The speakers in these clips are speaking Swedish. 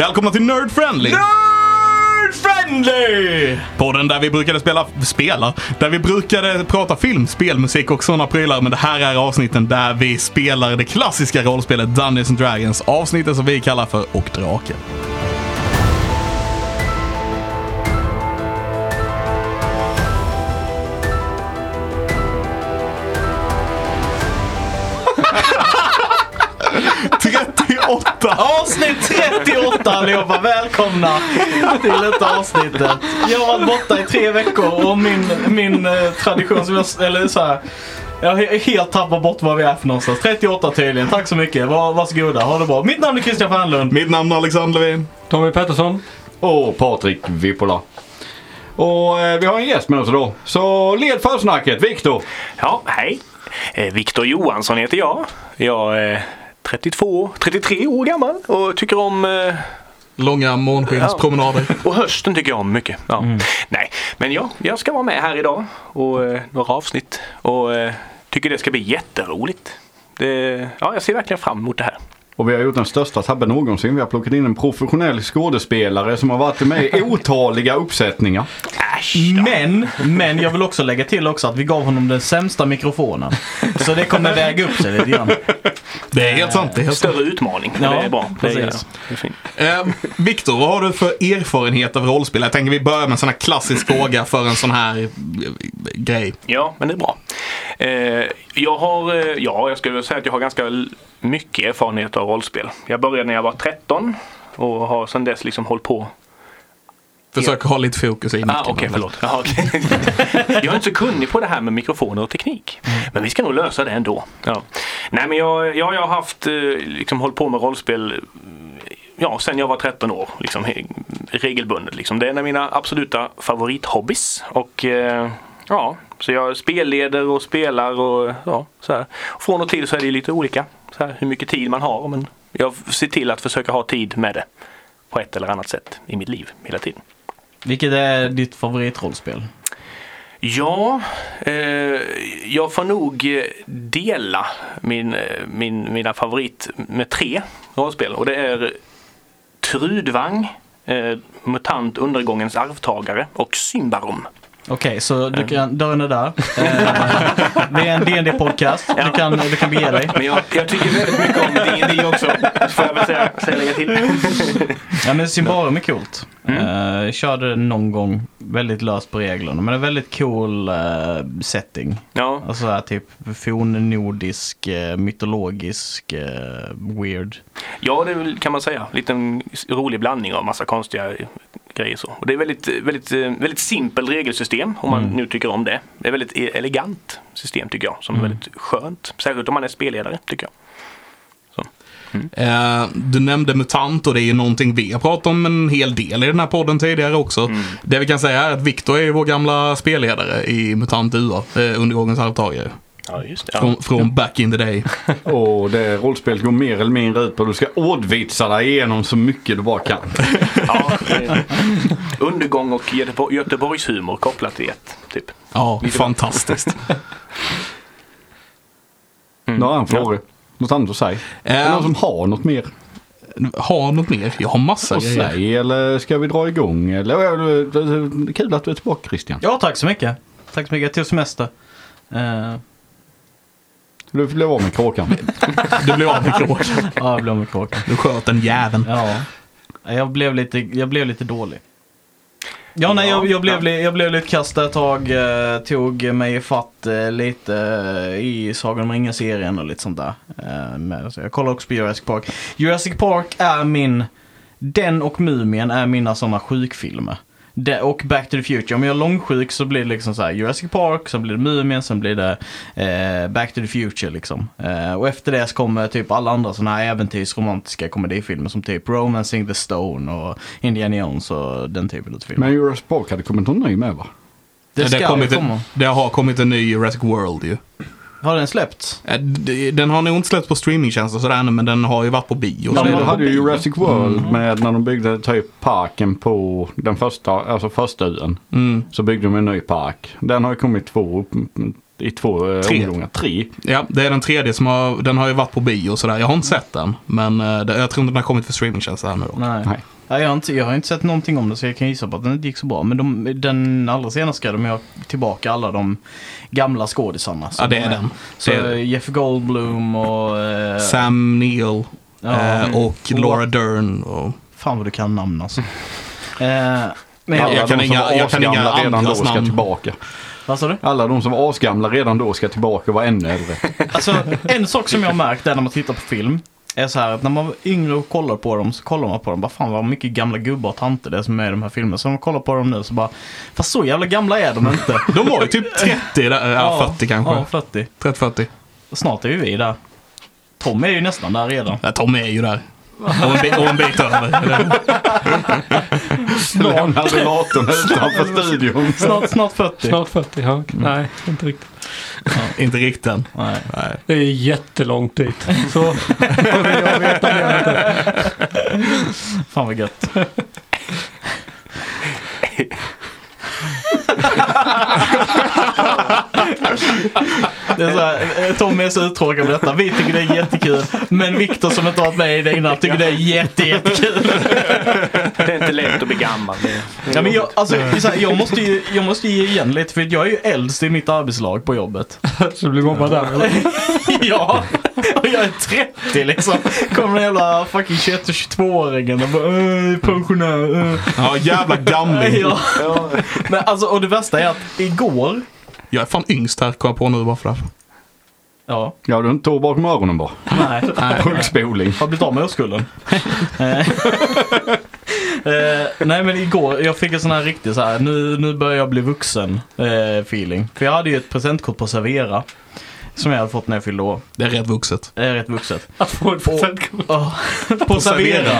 Välkomna till Nerd Friendly! Nerd friendly! Podden där vi brukade spela, spela, där vi brukade prata film, spelmusik och sådana prylar. Men det här är avsnitten där vi spelar det klassiska rollspelet Dungeons and Dragons. Avsnittet som vi kallar för Och Draken. 38 allihopa, välkomna till detta avsnittet. Jag har varit borta i tre veckor och min, min eh, tradition som jag, eller så här, jag har helt tappat bort var vi är för någonstans. 38 tydligen, tack så mycket. Var, varsågoda, ha det bra. Mitt namn är Christian Fernlund. Mitt namn är Alexander Levin. Tommy Pettersson. och Patrik Vippola. Och eh, vi har en gäst med oss idag. Så led försnacket, Viktor. Ja, hej. Eh, Viktor Johansson heter jag. Jag är 32, 33 år gammal och tycker om eh, Långa månskenspromenader. och hösten tycker jag om mycket. Ja. Nej, men ja, jag ska vara med här idag och eh, några avsnitt och eh, tycker det ska bli jätteroligt. Det, ja, jag ser verkligen fram emot det här. Och vi har gjort den största tabben någonsin. Vi har plockat in en professionell skådespelare som har varit med i otaliga uppsättningar. Men, men jag vill också lägga till också att vi gav honom den sämsta mikrofonen. Så det kommer väga upp sig lite grann. Det är helt sant. Det är helt sant. Större utmaning. Ja, det är bra. Det är, precis. det är fint. Eh, Viktor, vad har du för erfarenhet av rollspel? Jag tänker vi börjar med en sån här klassisk fråga för en sån här eh, grej. Ja, men det är bra. Eh, jag har, eh, ja, jag skulle säga att jag har ganska mycket erfarenhet av rollspel. Jag började när jag var 13 och har sedan dess liksom hållit på. Försök ha lite fokus i micken. Ah, Okej, förlåt. Jaha, okej. jag är inte så kunnig på det här med mikrofoner och teknik. Men vi ska nog lösa det ändå. Ja. Nej, men jag, jag, jag har haft, eh, liksom hållit på med rollspel mm, ja, sen jag var 13 år. Liksom, regelbundet. Liksom. Det är en av mina absoluta favorithobbys. Och ja, så jag spelleder och spelar och ja, så här. Från och till så är det lite olika. Så här, hur mycket tid man har. Men jag ser till att försöka ha tid med det. På ett eller annat sätt i mitt liv hela tiden. Vilket är ditt favoritrollspel? Ja, eh, jag får nog eh, dela min, eh, min, mina favorit med tre rollspel och det är Trudvang, eh, MUTANT Undergångens arvtagare och Symbarom. Okej, så du kan, dörren är där. Eh, det är en dd podcast Du Ja. kan, du kan bege dig. Men jag, jag tycker väldigt mycket om D&D också, får jag väl säga, säga lägga till. Ja men Symbarum är coolt. Mm. Eh, jag körde det någon gång väldigt löst på reglerna. Men är väldigt cool eh, setting. Ja, Alltså så här, typ fornnordisk, uh, mytologisk, eh, weird. ja, det kan man säga. Lite en rolig blandning av massa konstiga grejer så. Och det är väldigt, väldigt, väldigt simpel regelsystem om man nu tycker om det. Det är väldigt e- elegant system tycker jag. Som är väldigt skönt. Särskilt om man är spelledare tycker jag. Eh, du nämnde MUTANT och det är ju någonting vi har pratat om en hel del i den här podden tidigare också. Mm. Det vi kan säga är att Viktor är ju vår gamla spelledare i MUTANT UA, eh, Undergångens arvtagare. Ja, just det. Ja. Från, från back in the day. Och det rollspelet går mer eller mindre ut på att du ska ordvitsa dig igenom så mycket du bara kan. Ja, undergång och Göteborg, Göteborgshumor kopplat till ett. Typ. Ja, fantastiskt. Nu har jag en fråga. Något annat att säga? Är det Eh, någon som har något mer har något mer? Jag har massa att grejer. säga? Eller ska vi dra igång? Eller, kul att du är tillbaka Christian. Ja, tack så mycket. Tack så mycket. Jag tog semester. Eh, Du blev av med kråkan. Du blev av med kråkan. ja, jag blev med kråkan. Du sköt den jäveln. Ja. Jag blev lite, jag blev lite dålig. Ja, nej, jag, jag, blev, jag blev lite kastad ett tag. Eh, tog mig ifatt eh, lite eh, i Sagan om ringen-serien och lite sånt där. Eh, med, så jag kollar också på Jurassic Park. Jurassic Park är min... Den och Mumien är mina sådana sjukfilmer. Det, och Back to the Future. Om jag är långsjuk så blir det liksom så här Jurassic Park, sen blir det Mumien, sen blir det eh, Back to the Future liksom. Eh, och efter det så kommer typ alla andra sådana här äventyrsromantiska komedifilmer som typ Romancing the Stone och Indiana Jones och den typen av filmer. Men Jurassic Park hade kommit någon ny med va? det det, ska har ju kommit komma. en, det har kommit en ny Jurassic World ju. Har den släppts? Den har nog inte släppts på streamingtjänster sådär ännu, men den har ju varit på bio. Ja, de hade ju Jurassic World med när de byggde typ parken på den första, alltså första ön. Mm. Så byggde de en ny park. Den har ju kommit två, i två eh, Tre. omgångar. Tre. Ja, det är den tredje som har, den har ju varit på bio och sådär. Jag har inte sett den, men eh, jag tror inte den har kommit för streamingtjänster ännu då. Nej. Nej. Jag, har inte, jag har inte sett någonting om det så jag kan gissa på att den inte gick så bra. Men de, den allra senaste ska de ha tillbaka alla de gamla skådisarna. Ja, det är den. Så Det är- Jeff Goldblum och... Eh, Sam Neill ja, eh, och Laura Dern. Och, Fan vad du kan namn alltså. eh, men Alla jag kan inga- jag kan inga redan då ska namn. tillbaka. vad sa du? Alla de som var asgamla redan då ska tillbaka och vara ännu äldre. Alltså en sak som jag har märkt är när man tittar på film. Är så här att när man var yngre och kollar på dem så kollar man på dem. Bara fan vad mycket gamla gubbar och tanter det är som är i de här filmerna. Så när man kollar på dem nu så bara. Fast så jävla gamla är de inte. de var ju typ 30, där, ja, 40 kanske. Ja, 40. 30-40. Snart är ju vi där. Tom är ju nästan där redan. Ja, Tom är ju där. Och en, bit, och en bit över. Lämnar rullatorn utanför studion. Snart, snart 40. Snart 40, ja. Nej, inte riktigt. Inte riktigt än. Nej. Nej. Det är jättelångt dit. Så jag mer än det? Fan vad gött. Det är så här, eh, Tom är så uttråkad med detta. Vi tycker det är jättekul. Men Viktor som inte har varit med i det innan tycker det är jätte, jättekul. Det är inte lätt att bli gammal. Ja, men jag, alltså, här, jag, måste ju, jag måste ge igen lite för jag är ju äldst i mitt arbetslag på jobbet. Så blir mobbad där eller? ja, och jag är 30 liksom. Kommer den jävla fucking 21 och 22-åringen och bara äh, pensionär. Äh. Ja, jävla gamling. Ja. Men alltså, och det värsta är att igår, Jag är fan yngst här, kom jag på nu bara för det. ja, Ja, du har inte tår bakom öronen bara. nej, Punkspoling. har blivit av med oskulden. Eh, eh, nej men igår, jag fick en sån här riktig så här, nu, nu börjar jag bli vuxen eh, feeling. För jag hade ju ett presentkort på Servera. Som jag hade fått när jag fyllde år. Det är rätt vuxet. Det är rätt vuxet. Att få ett presentkort. På Servera.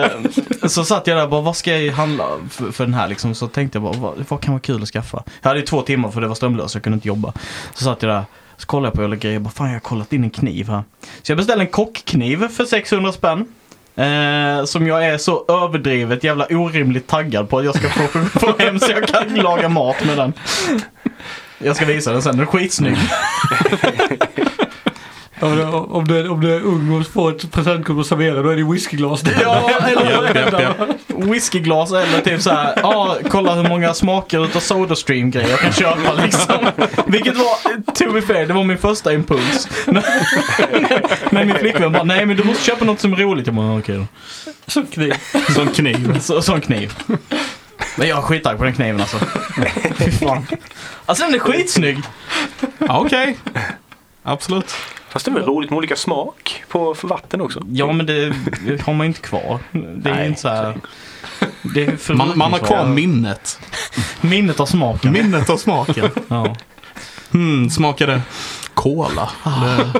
Eh, så satt jag där och bara, vad ska jag handla för, för den här liksom? Så tänkte jag bara, vad, vad kan vara kul att skaffa? Jag hade ju två timmar för det var strömlöst, så jag kunde inte jobba. Så satt jag där, så kollade jag på alla grejer, bara, fan jag har kollat in en kniv här. Så jag beställde en kockkniv för 600 spänn. Eh, som jag är så överdrivet jävla orimligt taggad på att jag ska få, få hem så jag kan laga mat med den. Jag ska visa den sen, den är skitsnygg. Om du, om, du, om du är ung och får ett presentkort och serverar då är det whiskyglas. Ja, eller japp. whiskyglas eller typ så här, ja, kolla hur många smaker utav Sodastream-grejer jag kan köpa liksom. Vilket var, to be fair, det var min första impuls. Men min flickvän bara, nej men du måste köpa något som är roligt. Jag bara, okej då. Som kniv. Som kniv. Så, sån kniv. Men jag är skitarg på den kniven alltså. Fy fan. Alltså den är skitsnygg. Ja, okej. Absolut. fast det är väl roligt med olika smak på för vatten också. Ja men det har man ju inte kvar. Det är Nej, inte så här. Det är för Man, man har kvar minnet. minnet av smaken. Minnet av smaken. Ja. Hmm, smakade cola.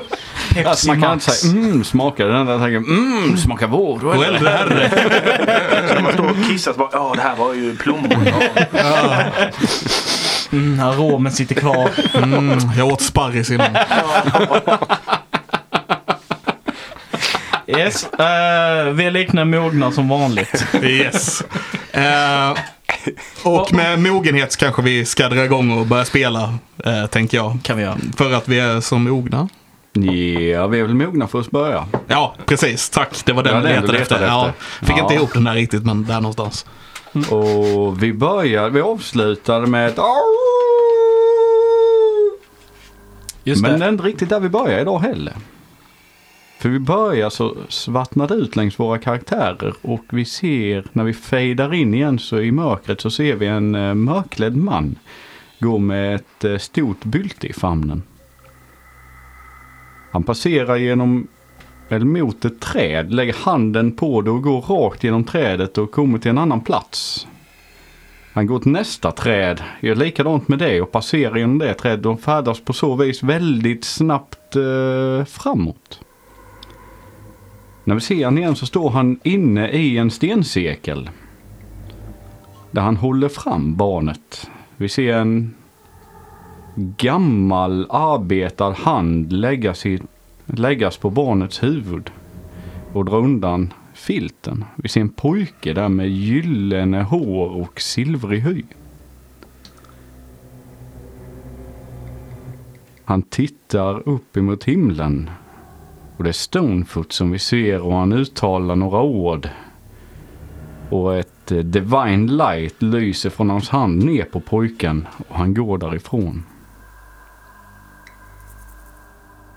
Pepsi Alltså, man kan inte säga mm, smakar det. Den där tänker mm, smakar vår. och äldre herre. Man står och kissar så bara, ja det här var ju plommon. Ja. Mm, aromen sitter kvar. Mm, jag åt sparris innan. Yes, uh, vi är liknar mogna som vanligt. Yes. Eh, och med mogenhet kanske vi ska dra igång och börja spela, eh, tänker jag. Kan vi göra. För att vi är så mogna. Ja, vi är väl mogna för att börja. Ja, precis. Tack. Det var den Ja, jag letade efter. letade Ja, efter. fick Ja. inte ihop den där riktigt, men där någonstans. Och vi börjar, vi avslutar med ett Just Men det. det är inte riktigt där vi börjar idag heller. För vi börjar så svartnar det ut längs våra karaktärer och vi ser när vi fejdar in igen så i mörkret så ser vi en eh, mörklädd man gå med ett eh, stort bylte i famnen. Han passerar genom eller mot ett träd, lägger handen på det och går rakt genom trädet och kommer till en annan plats. Han går till nästa träd, gör likadant med det och passerar genom det trädet och färdas på så vis väldigt snabbt eh, framåt. När vi ser honom igen så står han inne i en stencirkel. Där han håller fram barnet. Vi ser en gammal arbetad hand läggas, i, läggas på barnets huvud och dra undan filten. Vi ser en pojke där med gyllene hår och silvrig hy. Han tittar upp emot himlen och det är Stonefoot som vi ser och han uttalar några ord. Och ett eh, divine light lyser från hans hand ner på pojken och han går därifrån.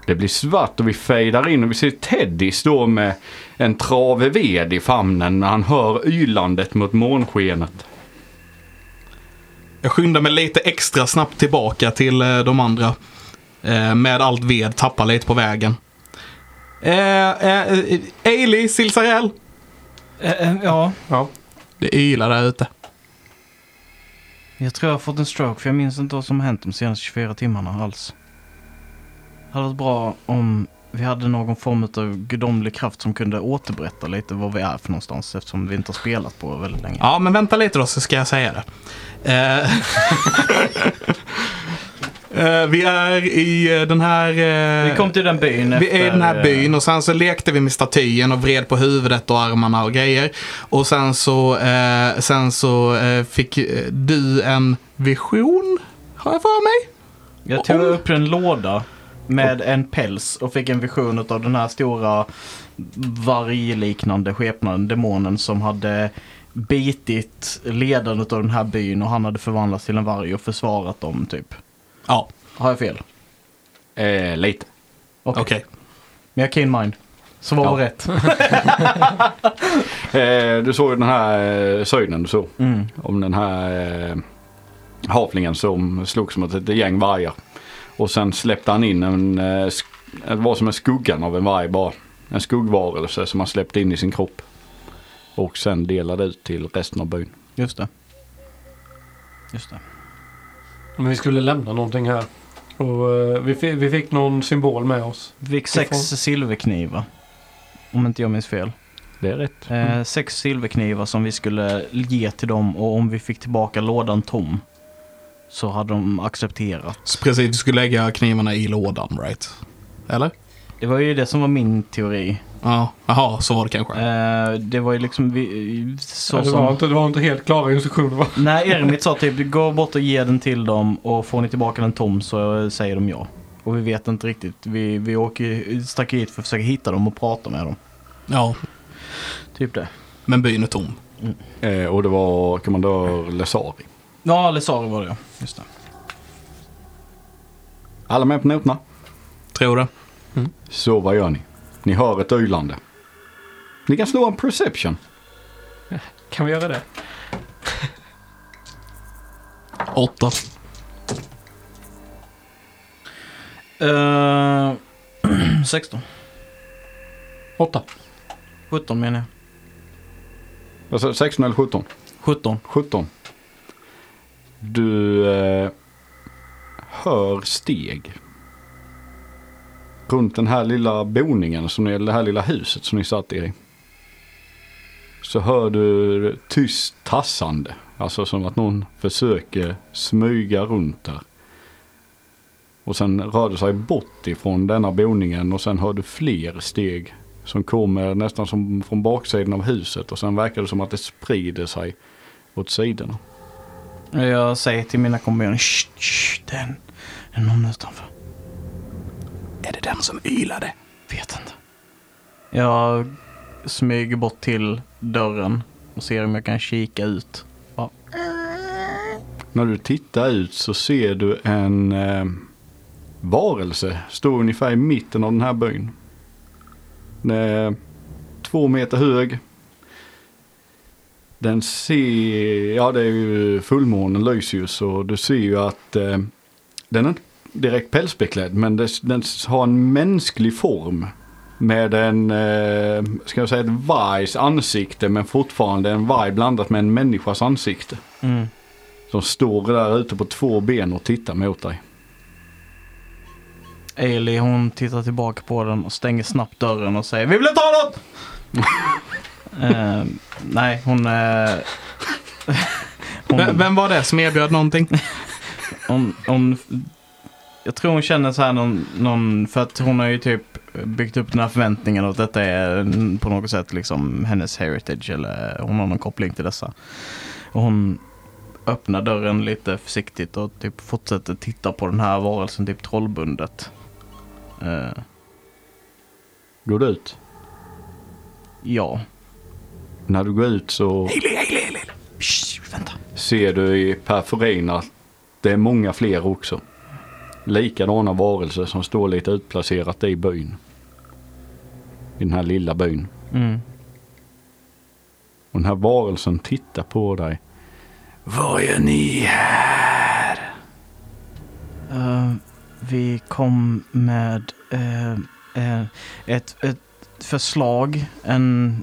Det blir svart och vi fejdar in och vi ser Teddy stå med en trave ved i famnen när han hör ylandet mot månskenet. Jag skyndar mig lite extra snabbt tillbaka till eh, de andra. Eh, med allt ved, tappar lite på vägen. Eh, eh, Ailey, Silsarell. Eh, eh, ja, Ja. Det ylar där ute. jag tror jag har fått en stroke för jag minns inte vad som hänt de senaste 24 timmarna alls. Det hade varit bra om vi hade någon form av gudomlig kraft som kunde återberätta lite vad vi är för någonstans eftersom vi inte har spelat på väldigt länge. Ja, men vänta lite då så ska jag säga det. Eh, eh, vi är i eh, den här... eh, Vi kom till den byn Vi är i den här byn och sen så lekte vi med statyn och vred på huvudet och armarna och grejer. Och sen så, eh, sen så fick du en vision, har jag för mig. Jag tog upp en låda med en päls och fick en vision av den här stora vargliknande skepnaden, demonen som hade bitit ledaren av den här byn och han hade förvandlats till en varg och försvarat dem typ. Ja, Har jag fel? Eh, lite. Okej. okej. Men jag keen mind. Så vad Ja. var rätt? Eh, du såg ju den här eh, synen du såg. Mm. Om den här eh, havlingen som slogs mot ett gäng vargar. Och sen släppte han in en, eh, det var som en skuggan av en varg bara. En skuggvarelse som han släppte in i sin kropp. Och sen delade ut till resten av byn. Just det. Just det. Men vi skulle lämna någonting här. Och eh, vi, fi- vi fick någon symbol med oss. Vi fick sex silverknivar. Om inte jag minns fel. Det är rätt. Eh, sex silverknivar som vi skulle ge till dem och om vi fick tillbaka lådan tom så hade de accepterat. Så precis, vi skulle lägga knivarna i lådan, right? Eller? Det var ju det som var min teori. Ja, jaha, så var det kanske. Eh, det var ju liksom vi, så Ja, det, som... var inte, det var inte helt klara instruktioner va? Nej, Ermit sa typ gå bort och ge den till dem och får ni tillbaka den tom så säger de ja. Och vi vet inte riktigt. Vi, vi åker, stack hit för att försöka hitta dem och prata med dem. Ja, Typ det. men byn är tom. Eh, och det var kommandör Lesari. Ja, Lesari var det ja. Just det. Alla med på noterna? Tror det. Så vad gör ni? Ni hör ett ylande. Ni kan slå en perception. Kan vi göra det? Åtta. Uh, 16. Åtta. 17 menar jag. Alltså 16 eller 17? 17. 17. Du eh, hör steg. Runt den här lilla boningen, som är det här lilla huset som ni satt i. Så hör du tyst tassande. Alltså som att någon försöker smyga runt där. Och sen rör det sig bort ifrån denna boningen och sen hör du fler steg. Som kommer nästan som från baksidan av huset och sen verkar det som att det sprider sig åt sidorna. Jag säger till mina kompanjoner, shh, shh, den. Det är någon utanför. Är det den som ylade? Vet inte. Jag smyger bort till dörren och ser om jag kan kika ut. Ja. När du tittar ut så ser du en eh, varelse stå ungefär i mitten av den här byn. Den är två meter hög. Den ser, ja det är ju fullmånen lyser ju så du ser ju att eh, den är inte direkt pälsbeklädd men det, den har en mänsklig form. Med en, eh, ska jag säga ett vargs ansikte men fortfarande en varg blandat med en människas ansikte. Mm. Som står där ute på två ben och tittar mot dig. Ailey hon tittar tillbaka på den och stänger snabbt dörren och säger Vi vill inte ha något! Eh, nej, hon... Vem, hon, vem var det som erbjöd någonting? hon, hon jag tror hon känner så här någon, någon, för att hon har ju typ byggt upp den här förväntningen att detta är på något sätt liksom hennes heritage eller hon har någon koppling till dessa. Och hon öppnar dörren lite försiktigt och typ fortsätter titta på den här varelsen typ trollbundet. Eh, Går du ut? ja. När du går ut så Shh, vänta. ser du i periferin att det är många fler också. Likadana varelser som står lite utplacerat i byn. I den här lilla byn. Mm. Och den här varelsen tittar på dig. Vad gör ni här? Eh, vi kom med eh, eh, ett, ett förslag, en,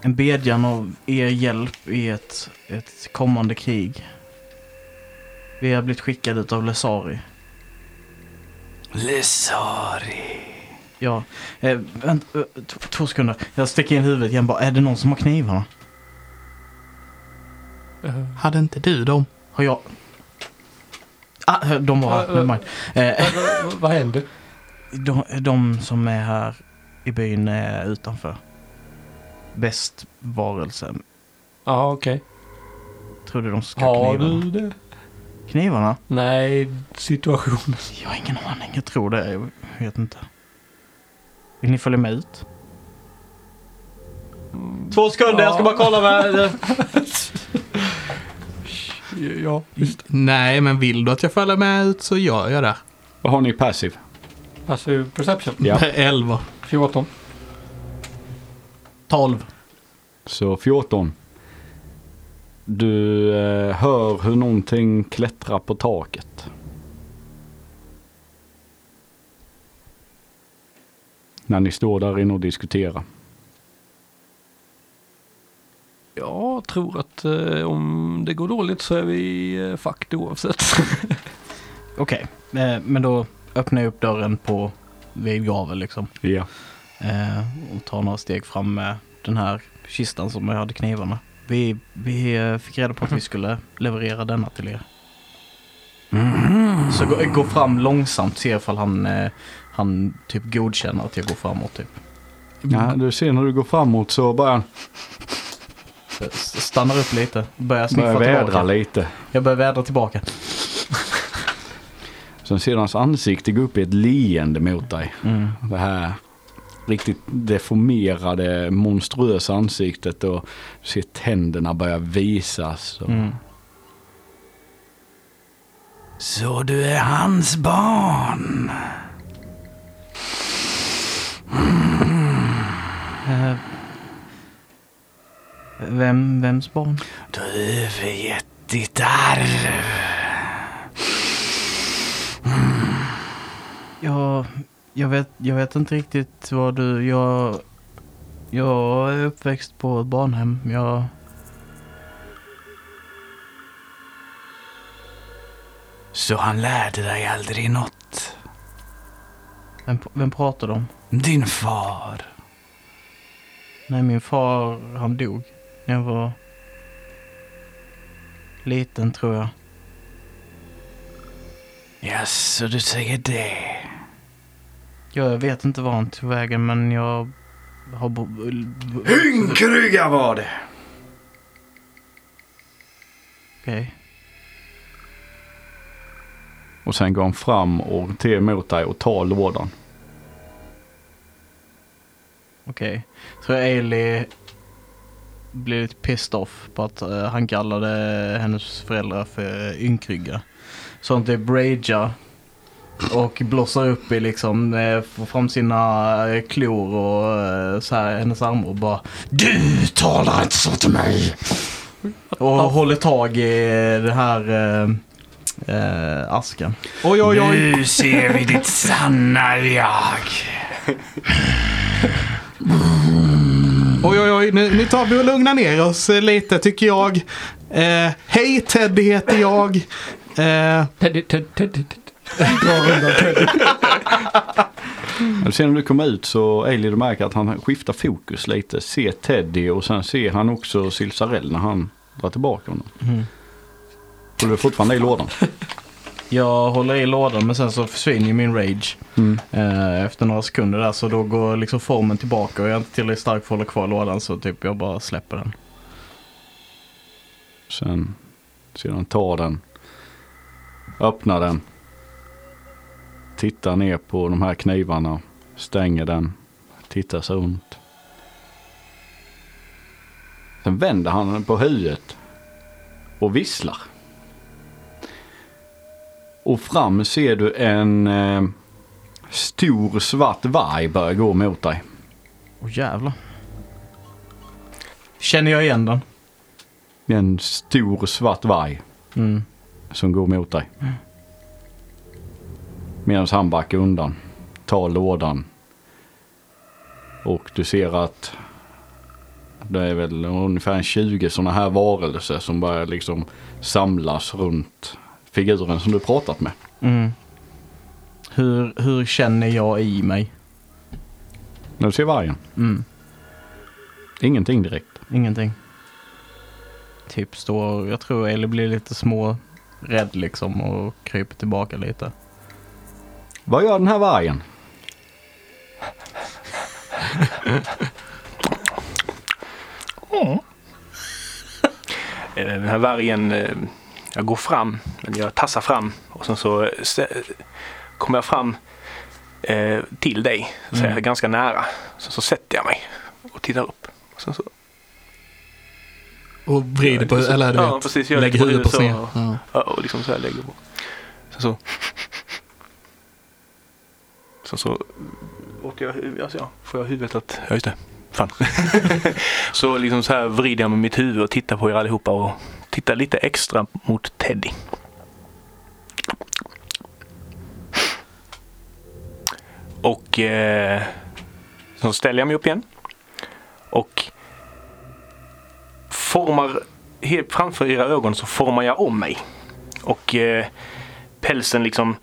en bedjan av er hjälp i ett, ett kommande krig. Vi har blivit skickade av Lesari. Lesari. Ja, eh, vänta, eh, två sekunder. Jag sticker in huvudet igen bara. Är det någon som har knivarna? Eh, Hade inte du dem? Har jag? Ah, de var här. Eh, Nevermind. Eh, vad- händer? De, de som är här i byn är utanför. Bäst varelse. Ja, okej. Tror du de ska ha Har knivarna? du det? Knivarna? Nej, situationen. Jag har ingen aning. Jag tror det. Jag vet inte. Vill ni följa med ut? Två sekunder, jag ska bara kolla med... Ja, visst. Nej, men vill du att jag följer med ut så gör jag det. Vad har ni passiv? Alltså perception. Ja. 11. 14. 12. Så 14. Du eh, hör hur någonting klättrar på taket. När ni står där inne och diskuterar. Jag tror att eh, om det går dåligt så är vi eh, fucked oavsett. Okej, eh, men då öppnar jag upp dörren på vid gavel liksom. Ja. Eh, och tar några steg fram med den här kistan som jag hade knivarna. Vi, vi eh, fick reda på att vi skulle leverera denna till er. Så gå, gå fram långsamt, se ifall han, eh, han typ godkänner att jag går framåt typ. ja. Du ser när du går framåt så S- Stannar upp lite, börjar sniffa börjar vädra tillbaka. lite. Jag börjar vädra tillbaka. Sen ser du hans ansikte gå upp i ett leende mot dig. Mm. Det här riktigt deformerade, monstruösa ansiktet och du ser tänderna börja visas. Och... Mm. Så du är hans barn? Eh, vem, vems barn? Du har övergett ditt arv. Jag, jag, vet, jag vet inte riktigt vad du... Jag, jag är uppväxt på ett barnhem. Jag... Så han lärde dig aldrig något? Vem, vem pratar du om? Din far? Nej, min far han dog när jag var liten tror jag. Ja, så du säger det. Jag vet inte var han tog vägen men jag har... Ynkrygga var det. Okej. Och sen går han fram och till emot dig och tar lådan. Okej. Tror Ailey blir lite pissed off på att eh, han kallade hennes föräldrar för ynkrygga. Så han typ ragear och blossar upp i liksom, eh, får fram sina eh, klor och eh, så här hennes armar och bara Du talar inte så till mig! Och håller tag i den här eh, asken. Oj, oj, oj. Nu ser vi ditt sanna jag. Oj, oj, oj. Nu, nu tar vi och lugnar ner oss lite tycker jag. Eh, Hej, Teddy heter jag. Eh, Teddy, Teddy, Teddy. Dra undan Teddy. Ser när du kommer ut så du märker att han skiftar fokus lite. Ser Teddy och sen ser han också Silsarell när han drar tillbaka honom. Mm. Håller du fortfarande i lådan? Jag håller i lådan men sen så försvinner ju min rage Mm. eh, efter några sekunder där. Så då går liksom formen tillbaka och jag är inte tillräckligt stark för att hålla kvar lådan så typ jag bara släpper den. Sen sedan tar den. Öppnar den. Tittar ner på de här knivarna. Stänger den. Tittar sig runt. Sen vänder han på huvudet. Och visslar. Och fram ser du en eh, stor svart varg börja gå mot dig. Åh jävlar. Känner jag igen den? En stor svart varg. Mm. som går mot dig. Medan han backar undan. Tar lådan. Och du ser att det är väl ungefär 20 sådana här varelser som börjar liksom samlas runt figuren som du pratat med. Mm. Hur, hur känner jag i mig? När du ser vargen. Mm. Ingenting direkt. Ingenting. Typ står, jag tror Ellie blir lite små rädd liksom och kryper tillbaka lite. Vad gör den här vargen? Eh, Den här vargen, eh, jag går fram, jag tassar fram och sen så eh, kommer jag fram till dig, så säger jag ganska nära. Sen så sätter jag mig och tittar upp. Och sen så, Och vrider på, eller du Ja, vet, precis, lägger huvudet på sned. ja, och liksom så här lägger på. Sen så... Sen så åt jag, alltså, ja, får jag huvudet att, ja just det, fan. så liksom så här vrider jag med mitt huvud och tittar på er allihopa och tittar lite extra mot Teddy. Och eh, så ställer jag mig upp igen. Och formar helt framför era ögon så formar jag om mig. Och eh, pälsen liksom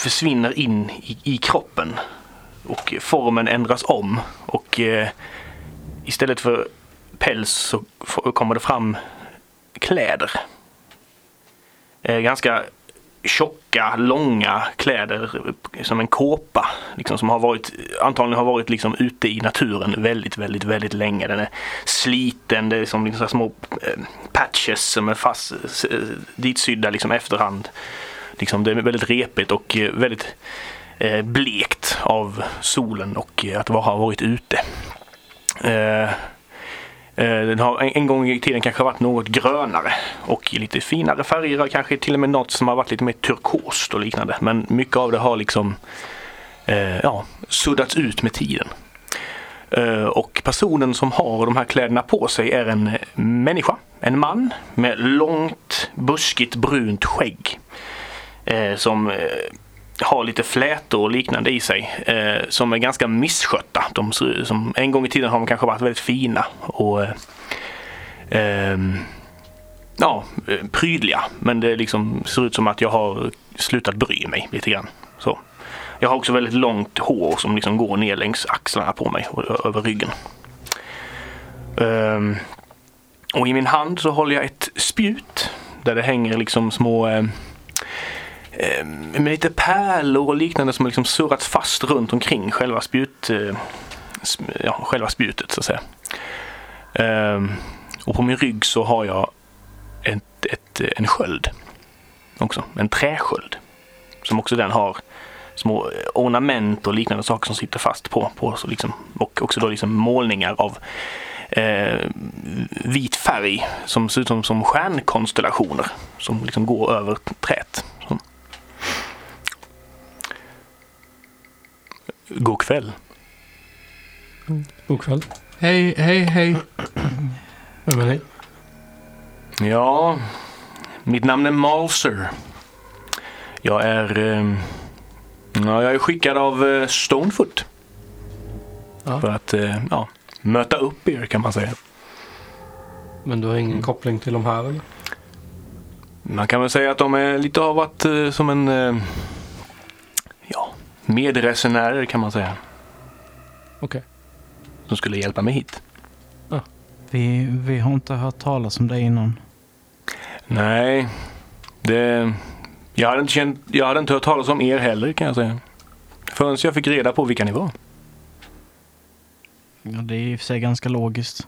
försvinner in i, i kroppen. Och formen ändras om. Och eh, istället för päls så kommer det fram kläder. Eh, ganska tjocka, långa kläder som en kåpa. Liksom, som har varit, antagligen har varit liksom ute i naturen väldigt, väldigt, väldigt länge. Den är sliten, det är som liksom små eh, patches som är fast eh, ditsydda liksom efterhand. Liksom, det är väldigt repigt och eh, väldigt eh, blekt av solen och eh, att ha varit ute. Eh, Eh, Den har en, en gång i tiden kanske varit något grönare och i lite finare färger. Kanske till och med något som har varit lite mer turkost och liknande. Men mycket av det har liksom eh, ja, suddats ut med tiden. Eh, och personen som har de här kläderna på sig är en människa. En man med långt buskigt brunt skägg. Eh, som eh, har lite flätor och liknande i sig eh, som är ganska misskötta. De, som, en gång i tiden har de kanske varit väldigt fina och eh, ehm, ja, eh, prydliga. Men det liksom ser ut som att jag har slutat bry mig lite grann. Så. Jag har också väldigt långt hår som liksom går ner längs axlarna på mig och över ryggen. Ehm, och i min hand så håller jag ett spjut där det hänger liksom små eh, eh, med lite pärlor och liknande som har liksom surrats fast runt omkring själva, spjut, eh, ja, själva spjutet så att säga. Eh, och på min rygg så har jag ett, ett, en sköld också, en träsköld. Som också den har små ornament och liknande saker som sitter fast på. på så liksom, och också då liksom målningar av eh, vit färg som ser ut som, som stjärnkonstellationer som liksom går över träet. Så. God kväll. God kväll. Hej, hej, hej. Vem är ni? Ja, mitt namn är Malser. Jag är, eh, ja, jag är skickad av eh, Stonefoot. Ja. För att eh, ja, möta upp er kan man säga. Men du har ingen koppling till de här eller? Man kan väl säga att de är lite av att eh, som en eh, medresenärer kan man säga. Okej. Som skulle hjälpa mig hit. Vi, vi har inte hört talas om det innan. Nej, det... Jag hade, inte känt, jag hade inte hört talas om er heller kan jag säga. Förrän jag fick reda på vilka ni var. Ja, det är i och för sig ganska logiskt.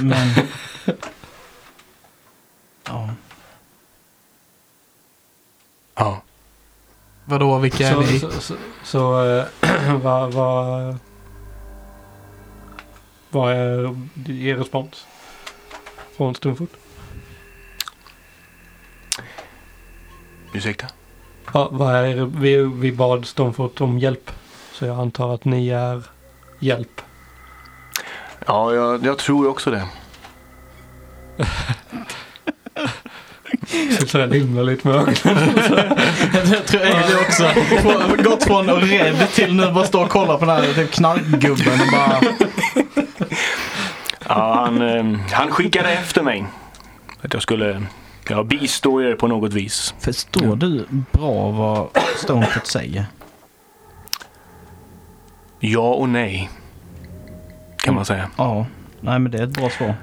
Men... ja. Ja. Vadå, vilka är Så, ni? så, så, så eh, vad, vad, vad är er respons? Från Stumfot? Ursäkta? Ja, vad är, vi, vi bad Stumfot om hjälp. Så jag antar att ni är hjälp. Ja, jag, jag tror också det. Så så jag himlar lite med ögonen. Jag tror jag det också. Gått från rädd till nu bara stå och kolla på den här typ knarkgubben och bara... Ja, han, eh, han skickade efter mig. Att jag skulle ja, bistå er på något vis. Förstår du bra vad Stonefoot säger? Ja och nej. Kan man säga. Ja. Nej men det är ett bra svar.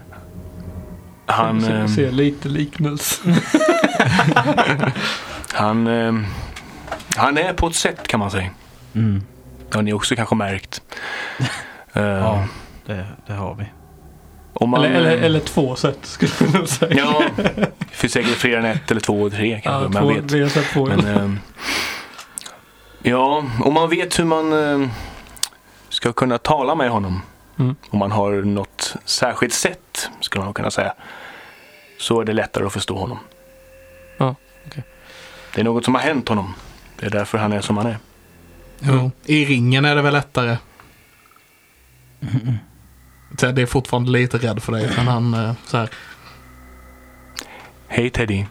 Han, Jag eh, ser lite liknelse. han, eh, han är på ett sätt kan man säga. Mm. Det har ni också kanske märkt. Eh, Ja, det, det har vi. man, Eller, eller, eller två sätt skulle jag nog säga. Ja, det finns säkert fler än ett eller två eller tre kanske. Ja, man två, vet. Vi har sett två. Men, ehm, ja, om man vet hur man ehm, ska kunna tala med honom. Mm. Om man har något särskilt sätt, skulle man kunna säga. Så är det lättare att förstå honom. Ja, okej. Det är något som har hänt honom. Det är därför han är som han är. Jo. I ringen är det väl lättare. Ted är fortfarande lite rädd för dig, men han eh, så här. Hej Teddy.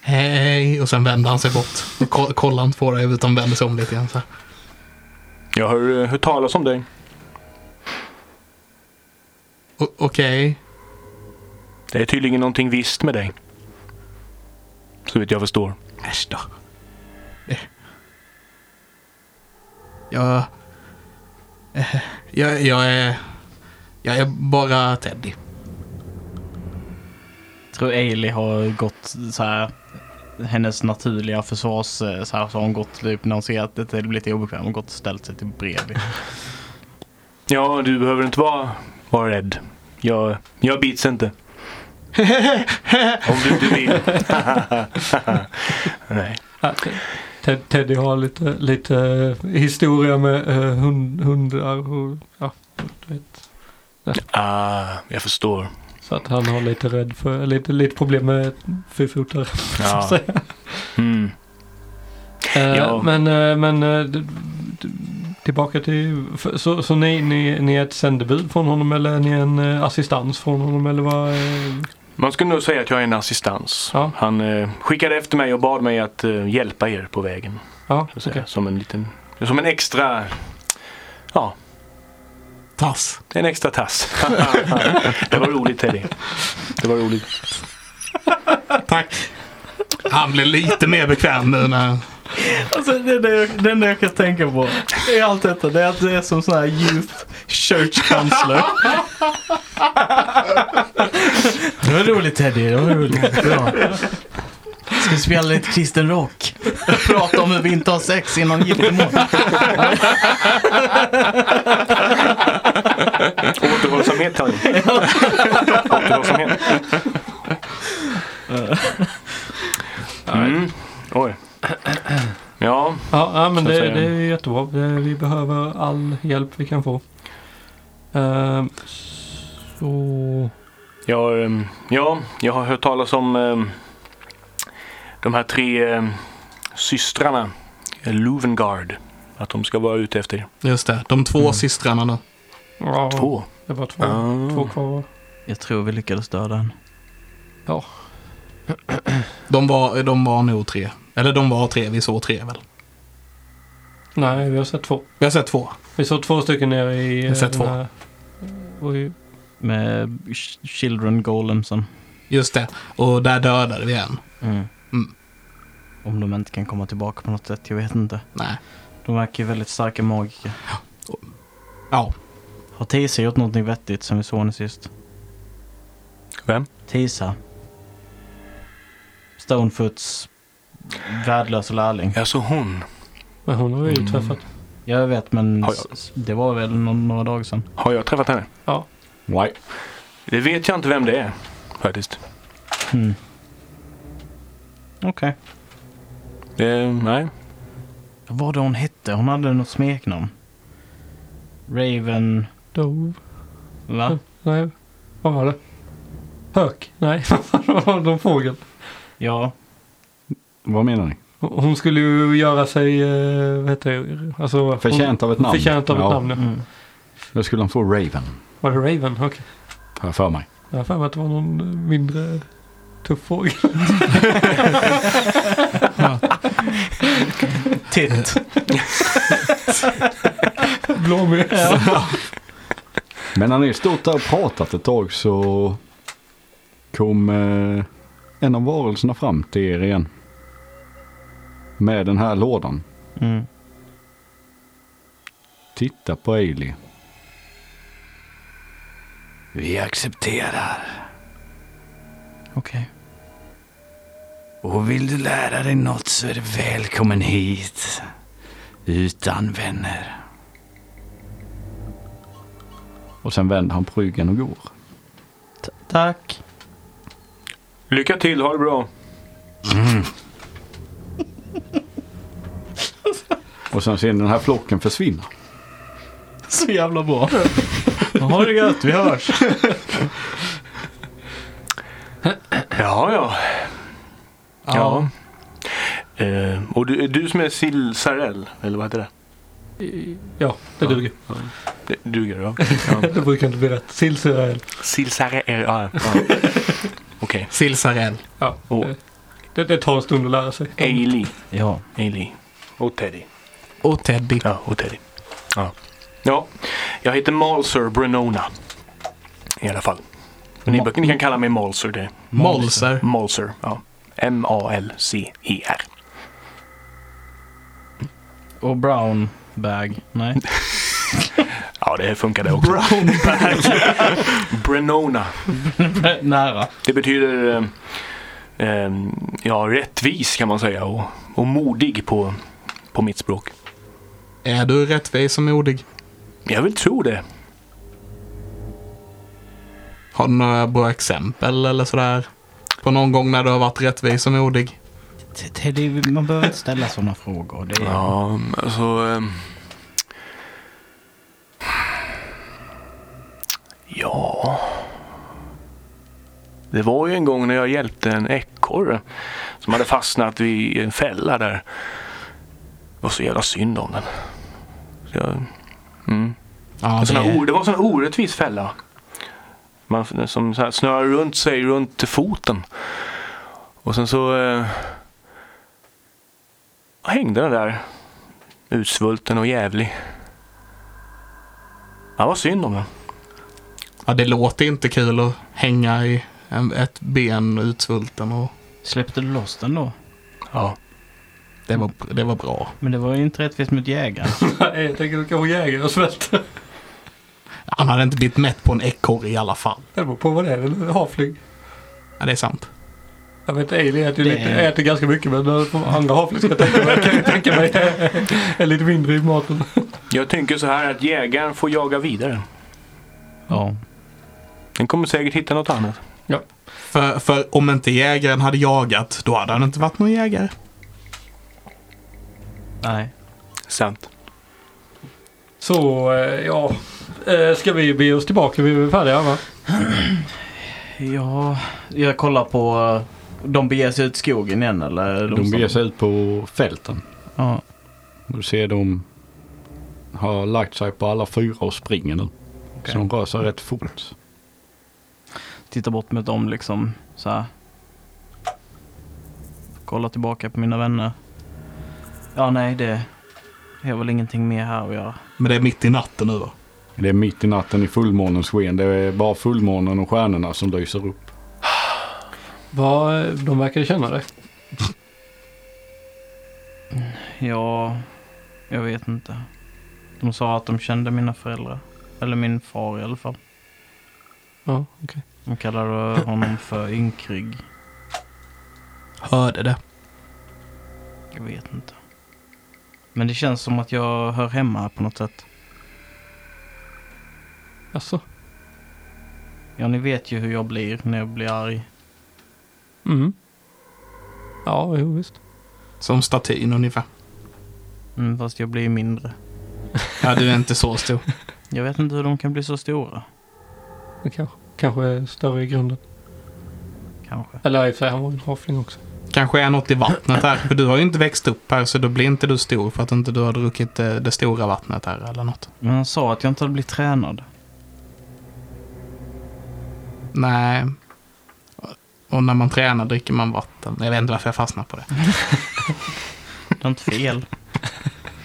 Hej, och sen vänder han sig bort. Kollar inte på dig utan vänder sig om lite grann så här. Jag har uh, hört talas om dig. Okej. Det är tydligen någonting visst med dig. Så vitt jag förstår. Äsch då. Det. Jag... eh, Jag, jag är... Jag är bara Teddy. Jag tror Ailey har gått så här. Hennes naturliga försvars... eh, Så här så har hon gått typ när hon ser att det blir lite obekvämt. Har gått och ställt sig till bredvid. Ja, du behöver inte vara, vara rädd. Jag, jag bits inte. Om du inte vill. Nej. Teddy har lite, lite eh, historia med eh, hund, hundar och ja, du vet. Ah, jag förstår. Så att han har lite rädd för, lite, lite problem med fyrfotare. Ja. Mm. Ja. Men, eh, men d- tillbaka till, för- så, så ni, ni, ni är ett sändebud från honom eller är ni en assistans från honom eller vad? Man skulle nog säga att jag är en assistans. Ja. Han eh, skickade efter mig och bad mig att eh, hjälpa er på vägen. Ja, Så att säga. okej. Som en liten, som en extra, ja, Tass. en extra tass. det var roligt Teddy. Det var roligt. Tack. Han blir lite mer bekväm nu när... Alltså det enda jag, det enda jag kan tänka på i allt detta det är att det är som sån här youth church counselor. Det var roligt Teddy, det var roligt. Bra. Ska vi spela lite kristen rock? Prata om hur vi inte har sex innan giftermål. Återhållsamhet Teddy. Återhållsamhet. Mm. Oj. Ja, Ja, ja men det, det är jättebra. Vi behöver all hjälp vi kan få. Ehm, så... Jag, ehm, ja, jag har hört talas om ehm, de här tre systrarna. Luvengard. Att de ska vara ute efter er. Just det, de två systrarna nu. Ja, Två. Det var två, Ah. två kvar. Jag tror vi lyckades döda en. De var, de var nog tre. Eller de var tre, vi såg tre väl. Nej, vi har sett två. Vi har sett två. Vi såg två stycken nere i... har sett eh, två. här- och i- Med ch- Children Golemsen. Just det. Och där dödade vi en. Mm. Mm. Om de inte kan komma tillbaka på något sätt, jag vet inte. Nej. De verkar ju väldigt starka magiker. Ja. Har Tisa gjort någonting vettigt sen vi såg henne sist? Vem? Tisa. Stonefoots värdelösa lärling. Alltså hon. Men hon har vi ju Mm. träffat. Jag vet men jag- det var väl någon, några dagar sedan. Har jag träffat henne? Nej. Det vet jag inte vem det är. Faktiskt. Mm. Okej. Det, nej. Vad var det hon hette? Hon hade något smeknamn. Raven... Dove. Va? Nej, vad var det? Hök? Nej, vad var det fågel? Ja. Vad menar ni? Hon skulle ju göra sig, eh, vad heter det? Alltså, Förtjänt av ett hon, namn. Förtjänt av ett Ja. namn, ja. Mm. Då skulle han få Raven. Var det Raven? Okej. Har jag för mig. Jag har för mig att det var någon mindre tuff fågel. Titt. Blåmes. Men när ni stått där och pratat ett tag så kom eh, en av varelserna fram till er igen. Med den här lådan. Mm. Titta på Ailey. Vi accepterar. Okej. Och vill du lära dig något så är du välkommen hit. Utan vänner. Och sen vänder han på ryggen och går. T- Tack. Lycka till, ha det bra. Och sen ser ni den här flocken försvinna. Så jävla bra. Ha det gött, vi hörs. Ja, ja. Ja. Eh, och du, du som är Sill Sarell, eller vad heter det? Ja, det duger. det duger ja. ja. Det brukar inte bli rätt. Sillsyrell. Sill Sarell, ja. ja. Okej. Silsarell. Ja. Och- det- Det, tar en stund att lära sig. Ailey. Ja. Ailey. Och Teddy. Och Teddy. Ja, och Teddy. Ja. ja, jag heter Malser Brenona. I alla fall. Ni, ni kan kalla mig Malser. Det. Molser. Malser, ja. M-A-L-C-E-R. Och brown bag. Nej. Ja, det funkar det också. Brown bag. Brenona. Nära. Det betyder eh, eh, ja, rättvis kan man säga och, och modig på, på mitt språk. Är du rättvis och modig? Jag vill tro det. Har du några bra exempel eller sådär? På någon gång när du har varit rättvis och modig? Man behöver inte ställa sådana frågor. Det är... Ja, alltså... ehm, Ja... Det var ju en gång när jag hjälpte en ekorre som hade fastnat vid en fälla där. Det var så jävla synd om den. Så jag, mm. Ja, sån här, det, det var en sån här orättvis fälla. Man, som så här snörar runt sig runt foten. Och sen så eh, hängde den där utsvulten och jävlig. Ja, vad synd om den. ja, det låter inte kul att hänga i en, ett ben utsvulten och Släppte du loss den då? Ja. det var, det var bra. Men det var ju inte rättvist mot jägaren. Nej, jag tänker att kanske jägare och svälter. Han hade inte blivit mätt på en ekorre i alla fall. Det beror på vad det är. En havflyg. Ja, det är sant. Jag vet Ailey äter, ju Det lite, är- äter ganska mycket men andra jag mig, kan jag tänka mig är lite mindre i maten. Jag tänker så här att jägaren får jaga vidare. ja. Den kommer säkert hitta något annat. För, för om inte jägaren hade jagat, då hade han inte varit någon jägare. Nej. Sant. Så eh, ja, Eh, ska vi be oss tillbaka? Vi är färdiga va? Ja, jag kollar på... De beger sig ut i skogen igen eller? De beger sig ut på fälten. Ja. Du ser de har lagt sig på alla fyra och springer nu. Så de rör sig rätt fort. Tittar bort mot dem liksom så här. Kollar tillbaka på mina vänner. Ja, nej det... Har väl ingenting mer här att göra. Men det är mitt i natten nu va? Det är mitt i natten i fullmånens sken. Det är bara fullmånen och stjärnorna som lyser upp. Vad, de verkar känna dig. Ja, jag vet inte. De sa att de kände mina föräldrar. Eller min far i alla fall. Ja, okej. De kallade honom för ynkrygg. hörde det. Jag vet inte. Men det känns som att jag hör hemma på något sätt. Alltså. Ja, ni vet ju hur jag blir när jag blir arg. Mm. Ja, jo visst. Som statyn ungefär. Mm, fast jag blir mindre. Ja, du är inte så stor. Jag vet inte hur de kan bli så stora. Kanske, kanske är större i grunden. Kanske. Eller i och för sig, han var en havling också. Kanske är något i vattnet här. För du har ju inte växt upp här så då blir inte du stor för att inte du har druckit det, det stora vattnet här eller något. Men han sa att jag inte hade blivit tränad. Nej. Och när man tränar dricker man vatten. Jag vet inte varför jag fastnar på det. Det är inte fel.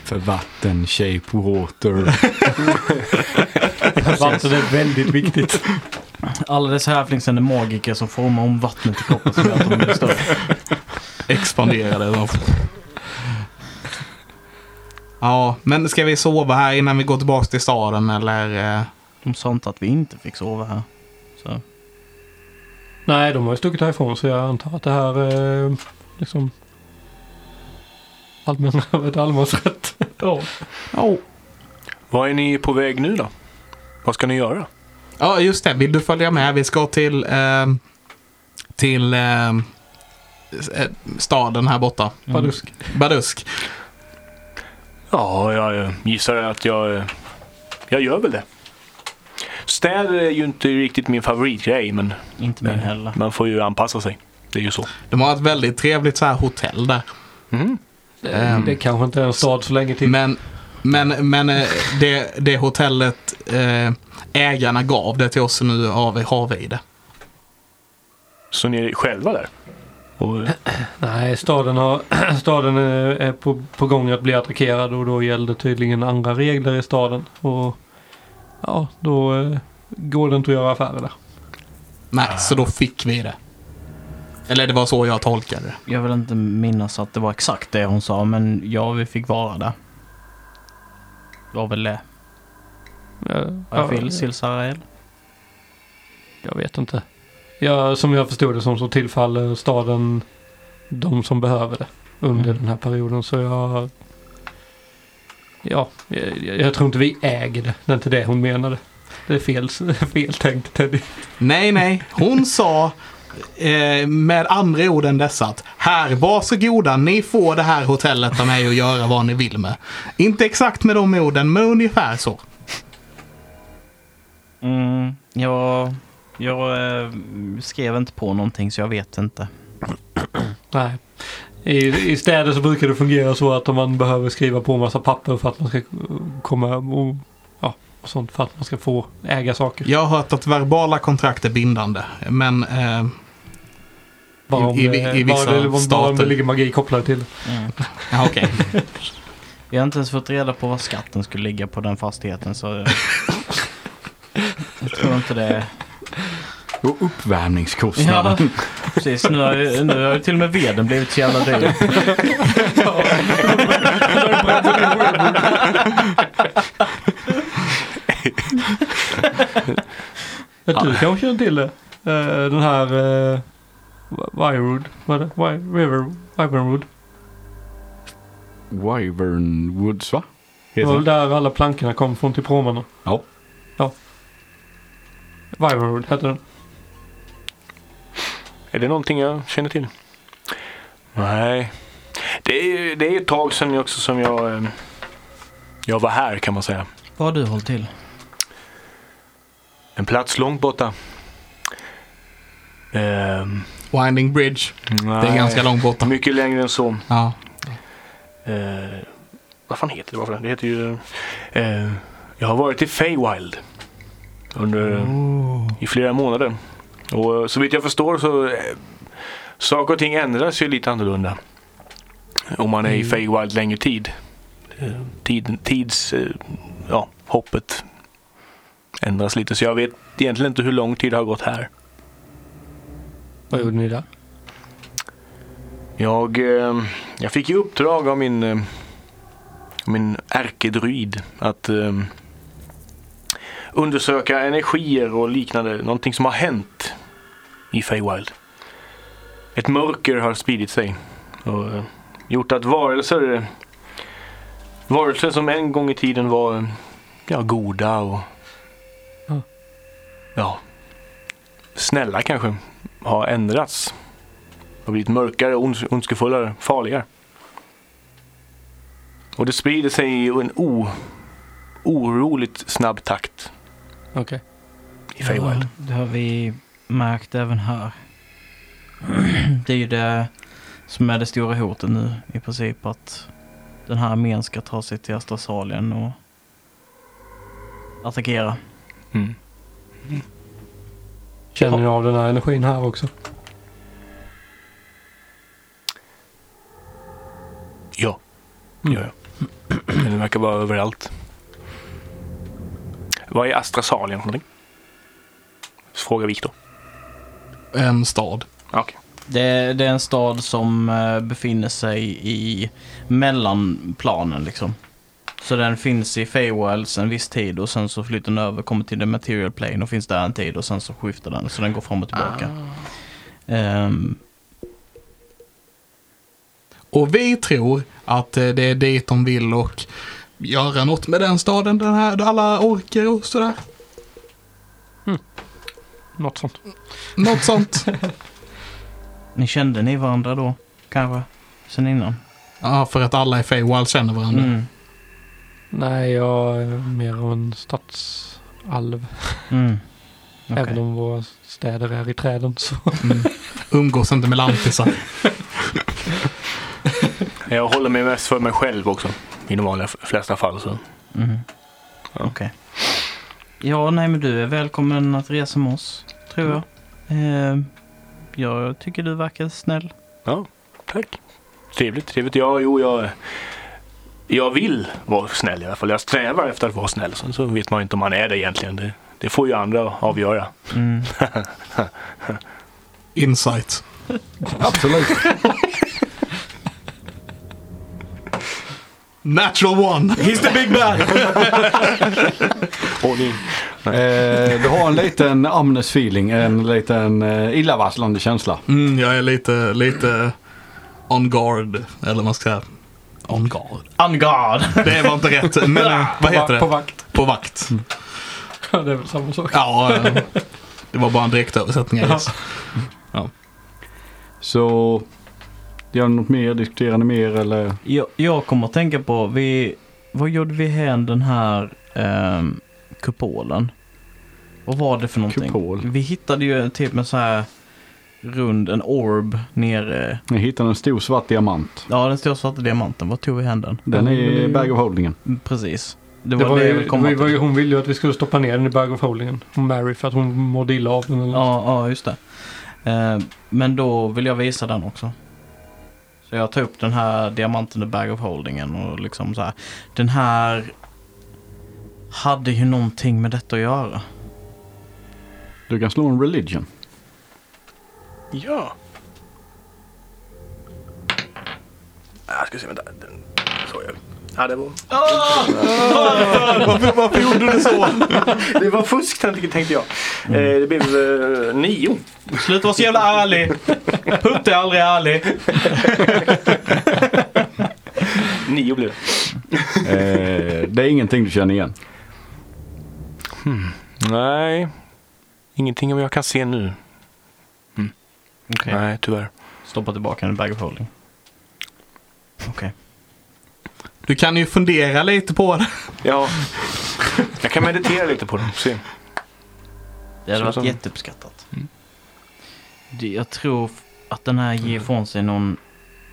För vatten, shape water. Vatten är väldigt viktigt. Alla dessa hävlingsen är magiker som formar om vattnet i kroppen som gör att de blir större. Expanderade. Ja, men ska vi sova här innan vi går tillbaka till staden eller? eh? De sa inte att vi inte fick sova här. Så. Nej, de har ju stuckit härifrån så jag antar att det här är liksom allmän, ett allemansrätt. Ja. Ja. Vad är ni på väg nu då? Vad ska ni göra? Ja, just det. Vill du följa med? Vi ska till, eh, till eh, eh, staden här borta. Badusk. Badusk. Ja, jag eh, gissar att jag, eh, jag gör väl det. Städer är ju inte riktigt min favoritgrej men Inte min heller. man får ju anpassa sig. Det är ju så. De har ett väldigt trevligt så här hotell där. Mm. Det, Ehm. det kanske inte är en stad så länge till. Men, men, men eh, det, det hotellet eh, ägarna gav det till oss nu av Havide. Så ni är själva där? Och, eh, Nej, staden, har, staden är, är på, på gång att bli attackerad och då gällde tydligen andra regler i staden. Och ja, då eh, går det inte att göra affärer där. Nej, så då fick vi det. Eller det var så jag tolkade det. Jag vill inte minnas att det var exakt det hon sa, men ja, vi fick vara där. Det var väl det. Ja, Vad ja, vill Silsarael? Jag vet inte. Ja, som jag förstod det som så tillfaller staden de som behöver det under Mm. den här perioden. Så jag... Ja, jag, jag tror inte vi äger det. Det är inte det hon menade. Det är fel, fel tänkt Teddy. Nej, nej. Hon sa eh, med andra ord än dessa att här, varsågoda, ni får det här hotellet av mig att göra vad ni vill med. Inte exakt med de orden, men ungefär så. Mm, jag, jag eh, skrev inte på någonting så jag vet inte. Nej. I, I städer så brukar det fungera så att om man behöver skriva på en massa papper för att man ska komma och, ja, och sånt för att man ska få äga saker. Jag har hört att verbala kontrakt är bindande, men eh, Bara om, i- i- i bara vissa det- bara om det stater. ligger magi kopplad till det. Mm. ja, okej. Vi har inte ens fått reda på vad skatten skulle ligga på den fastigheten så jag tror inte det. Och uppvärmningskostnaden. Ja, precis. Nu har, ju- nu har ju till och med veden blivit så jävla dyr. Ja. Du kanske känner till det? Eh, den här uh, Wirewood, vad är det? River, Wyvernwood. Wyvern Woods va? Det var väl där alla plankorna kom från till promerna. Ja. Ja. Wyvernwood hette den. Är det någonting jag känner till? Nej. Det är, det är ett tag sedan också som jag, eh, jag var här kan man säga. Vad har du hållit till? En plats långt borta. Ehm, Winding Bridge. nej, Det är ganska långt borta. Mycket längre än så. Ja. Eh, vad fan heter det? Varför? Det heter ju... Eh, jag har varit i Feywild. Under, I flera månader. Och eh, så vitt jag förstår så eh, saker och ting ändras ju lite annorlunda. Om man är i Feywild längre tid. Tid tids... Eh, ja, hoppet ändras lite. Så jag vet egentligen inte hur lång tid det har gått här. Vad gjorde ni där? Jag, jag fick i uppdrag av min, min ärkedruid att undersöka energier och liknande. Någonting som har hänt i Feywild. ett mörker har spridit sig. Och eh, gjort att varelser, varelser som en gång i tiden var ja, goda och Ja. ja, snälla kanske, har ändrats. Har blivit mörkare, ons ondskefullare, farligare. Och det sprider sig i en o, oroligt snabb takt Okej. i Feywild. Ja, det har vi märkt även här. Det är ju det som är det stora hotet nu i princip. Att den här armén ska ta sig till Astrasalien och attackera. Mm. Känner ni av den här energin här också? Ja, det gör jag. Den verkar vara överallt. Vad är Astrasalien för någonting? Fråga Viktor. En stad. Okej. Det, det är en stad som eh, befinner sig i mellanplanen liksom. Så den finns i Feywilds en viss tid och sen så flyttar den över, kommer till the material plane och finns där en tid och sen så skiftar den. Så den går fram och tillbaka. Ehm, Och vi tror att eh, det är dit de vill och göra något med den staden. Den här, alla orker och sådär. Något sånt. Något sånt. ni kände ni varandra då? Kanske? Sen innan? Ja, för att alla i Feywild känner varandra. Mm. Nej, jag är mer av en stadsalv. Mm. Okej. Även om våra städer är i träden så. Mm. Umgås inte med lantisar. Jag håller mig mest för mig själv också. I de vanliga flesta fall. Så. Mhm. Ja. Okej. Ja, nej men du är välkommen att resa med oss, tror jag. Eh, jag tycker du verkar snäll. Ja, tack. Trevligt, trevligt. Ja, jo, jag, jag vill vara snäll i alla fall. Jag strävar efter att vara snäll. Sen så vet man ju inte om man är det egentligen. Det, det får ju andra avgöra. Mm. Insight. Absolut. Natural one. He's the big ni, Eh, du har en liten amnes feeling, en liten eh, illavarslande känsla. Mm, jag är lite, lite on guard. Eller vad man ska säga. On guard. On guard! Det var inte rätt. Men eh, vad heter det? På vakt. På vakt. Ja, det är väl samma sak. Ja, eh, det var bara en direktöversättning. I guess. Så, gör ni något mer? Diskuterar ni mer eller? Jag, jag kommer att tänka på, vi, vad gjorde vi hän den här ehm, kupolen? Vad var det för någonting? Kupol? Vi hittade ju typ en så här rund, en orb nere. Ni hittar en stor svart diamant. Ja, den stora svarta diamanten. Vad tog vi hän den? Den är i bag of holdingen. Precis. Det Det var, var det ju, det var, ju- var, hon ville ju att vi skulle stoppa ner den i bag of holdingen. Hon Mary för att hon mådde illa av den. Eller något. Ja, ja, just det. Eh, men då vill jag visa den också. Så jag tar upp den här diamanten i bag of holdingen och liksom så här. Den här hade ju någonting med detta att göra. Du kan slå en religion. Ja. Jag ska se, vänta. Ja, det var... varför, varför gjorde du så? Det var fusk tänkte jag. Eh, det blev eh, nio. Sluta vara så jävla ärlig! Putte är aldrig ärlig. Nio blev det. Eh, det är ingenting du känner igen. Nej. Ingenting om jag kan se nu. Okej. Nej, tyvärr. Stoppa tillbaka den i bag of holding. Okej. Du kan ju fundera lite på det. Ja. Jag kan meditera lite på det. Se. Det hade varit som- jätteuppskattat. Det, jag tror att den här ger ifrån sig någon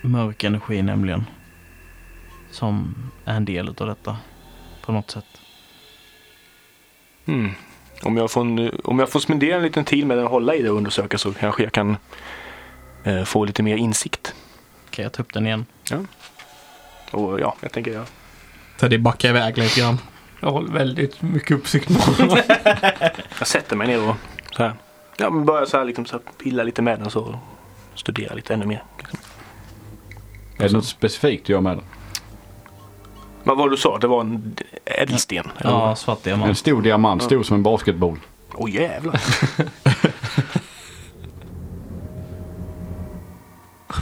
mörk energi nämligen. Som är en del av detta. På något sätt. Mm. Om, jag får en, om jag får spendera en liten tid med den och hålla i det och undersöka så kanske jag kan eh, få lite mer insikt. Okej, jag tar upp den igen. Och ja, jag tänker ja. Teddy backar iväg lite grann. Jag håller väldigt mycket uppsikt på honom. Jag sätter mig ner och så här. Ja, men börjar så här liksom så här, pilla lite med den så. Och studera lite ännu mer. Liksom. Är det något specifikt du gör med den? Vad var det du sa? Det var en ädelsten? Ja, svart En diamant. stor diamant, stor som en basketboll. Åh jävlar.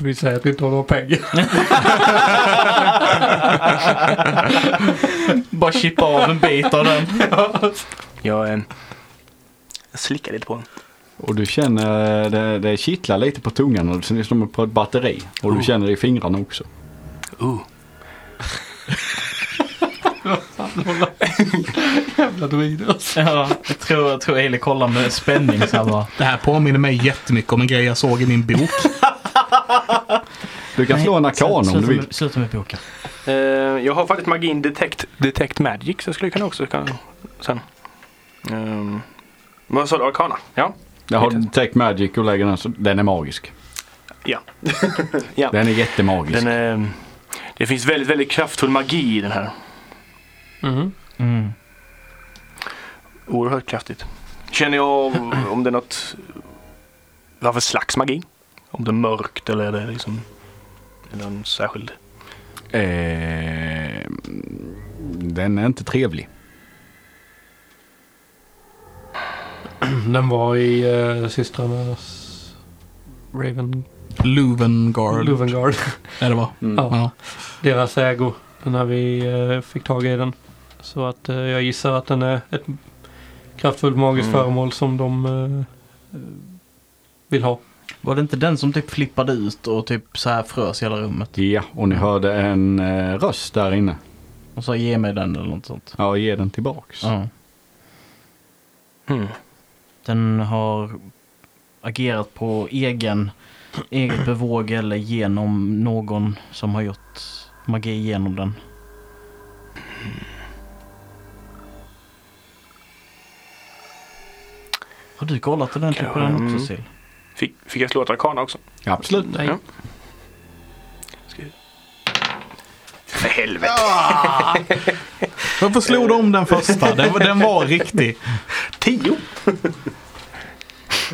Vi säger att vi inte har några pengar. Bara chippa av en bit av den. Jag eh, slickar lite på den. Och du känner det, det kittlar lite på tungan och det ser ut som på ett batteri. Och du Oh. känner det i fingrarna också. Uh. Jävla druider. Ja, jag tror, jag tror Eli kollar med spänning så här bara. Det här påminner mig jättemycket om en grej jag såg i min bok. Du kan slå en arkan om sluta du vill. Med, sluta med boken. Eh, jag har faktiskt magin detect, detect magic så jag skulle kunna också kan, sen. Um, vad sa du? Arcana? Ja. Jag har Detect Magic och lägger den så den är magisk. Ja. ja. Den är jättemagisk. Den är, det finns väldigt, väldigt kraftfull magi i den här. Mhm. Mm. Oerhört kraftigt. Känner jag om, det är något... Vad för slags magi? Om det är mörkt eller är det liksom... Någon särskild... Eh, den är inte trevlig. Den var i uh, systrarnas Raven... Luvengard. Luvengard. Är det va? Mm. Ja. Ja. Deras ägo. När vi eh, fick tag i den. Så att eh, jag gissar att den är ett kraftfullt magiskt Mm. föremål som de eh, vill ha. Var det inte den som typ flippade ut och typ så här frös i hela rummet? Ja, och ni hörde en eh, röst där inne. Och sa ge mig den eller något sånt. Ja, ge den tillbaks. Ja. Hmm. Den har agerat på egen, eget bevåg eller genom någon som har gjort magi genom den. Har du kollat ordentligt på den Mm. också Sil? Fick, fick jag slå ett Arcana också? Absolut. Nej. Ja. För helvete. Varför slog du om den första? Den, var- den var riktig. Tio!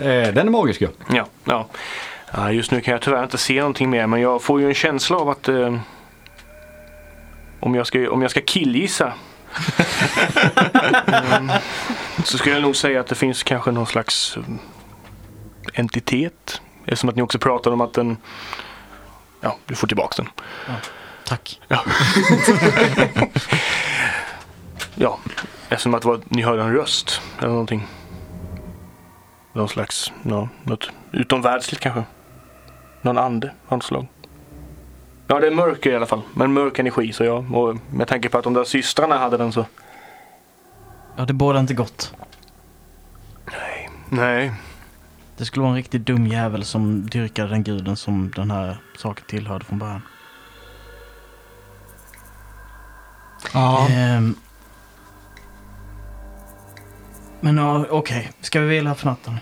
Eh, den är magisk ja. Ja, ja. ja. Just nu kan jag tyvärr inte se någonting mer men jag får ju en känsla av att eh, om, jag ska, om jag ska killgissa mm, så skulle jag nog säga att det finns kanske någon slags entitet. Eftersom att ni också pratade om att den Ja, du får tillbaka den. Tack. Ja. ja, eftersom att var, ni hörde en röst eller någonting. Någon slags, ja, något utomvärldsligt kanske. Någon ande av något slag. Ja, det är mörker i alla fall. Men mörk energi så ja. Och med tanke på att de där systrarna hade den så. Ja, det bådar inte gott. Nej. Nej. Det skulle vara en riktigt dum jävel som dyrkade den guden som den här saken tillhörde från början. Ja. Ehm. Men ja, okej. Ska vi vila för natten?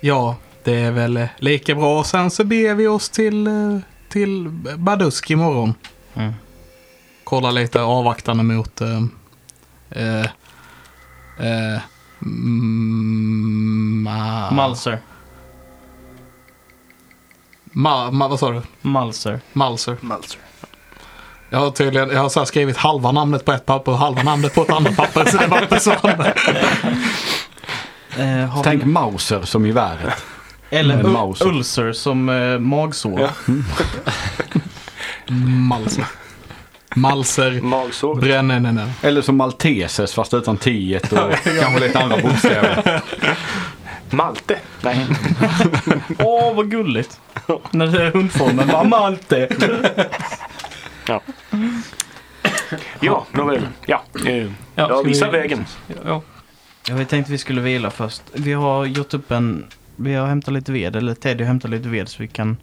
ja, det är väl lika bra. Sen så ber vi oss till, eh, till Badusk imorgon. Mm. Kolla lite avvaktande mot... Eh, eh, eh, ma- Malser. Ma, ma, vad sa du? Malser. Malser. Malzer. Jag har tydligen jag har så här skrivit halva namnet på ett papper och halva namnet på ett annat papper. Så det var inte så. Eh, Tänk vi... Mauser som i väret. Eller mouse. ulcer som eh, magsår. Ja. Malser. Malser. Magsår. Brännänen. Eller som Malteses fast utan t och kanske lite andra bokstäver. Malte. Nej. Åh, vad gulligt. När det är hundformen. Vad Malte. Ja, nåväl. Ja. Eh, ja, ska visa vi- vägen. Ja. Ja, vi tänkte vi skulle vila först. Vi har gjort upp en... Vi har hämtat lite ved, eller Teddy har hämtat lite ved så vi kan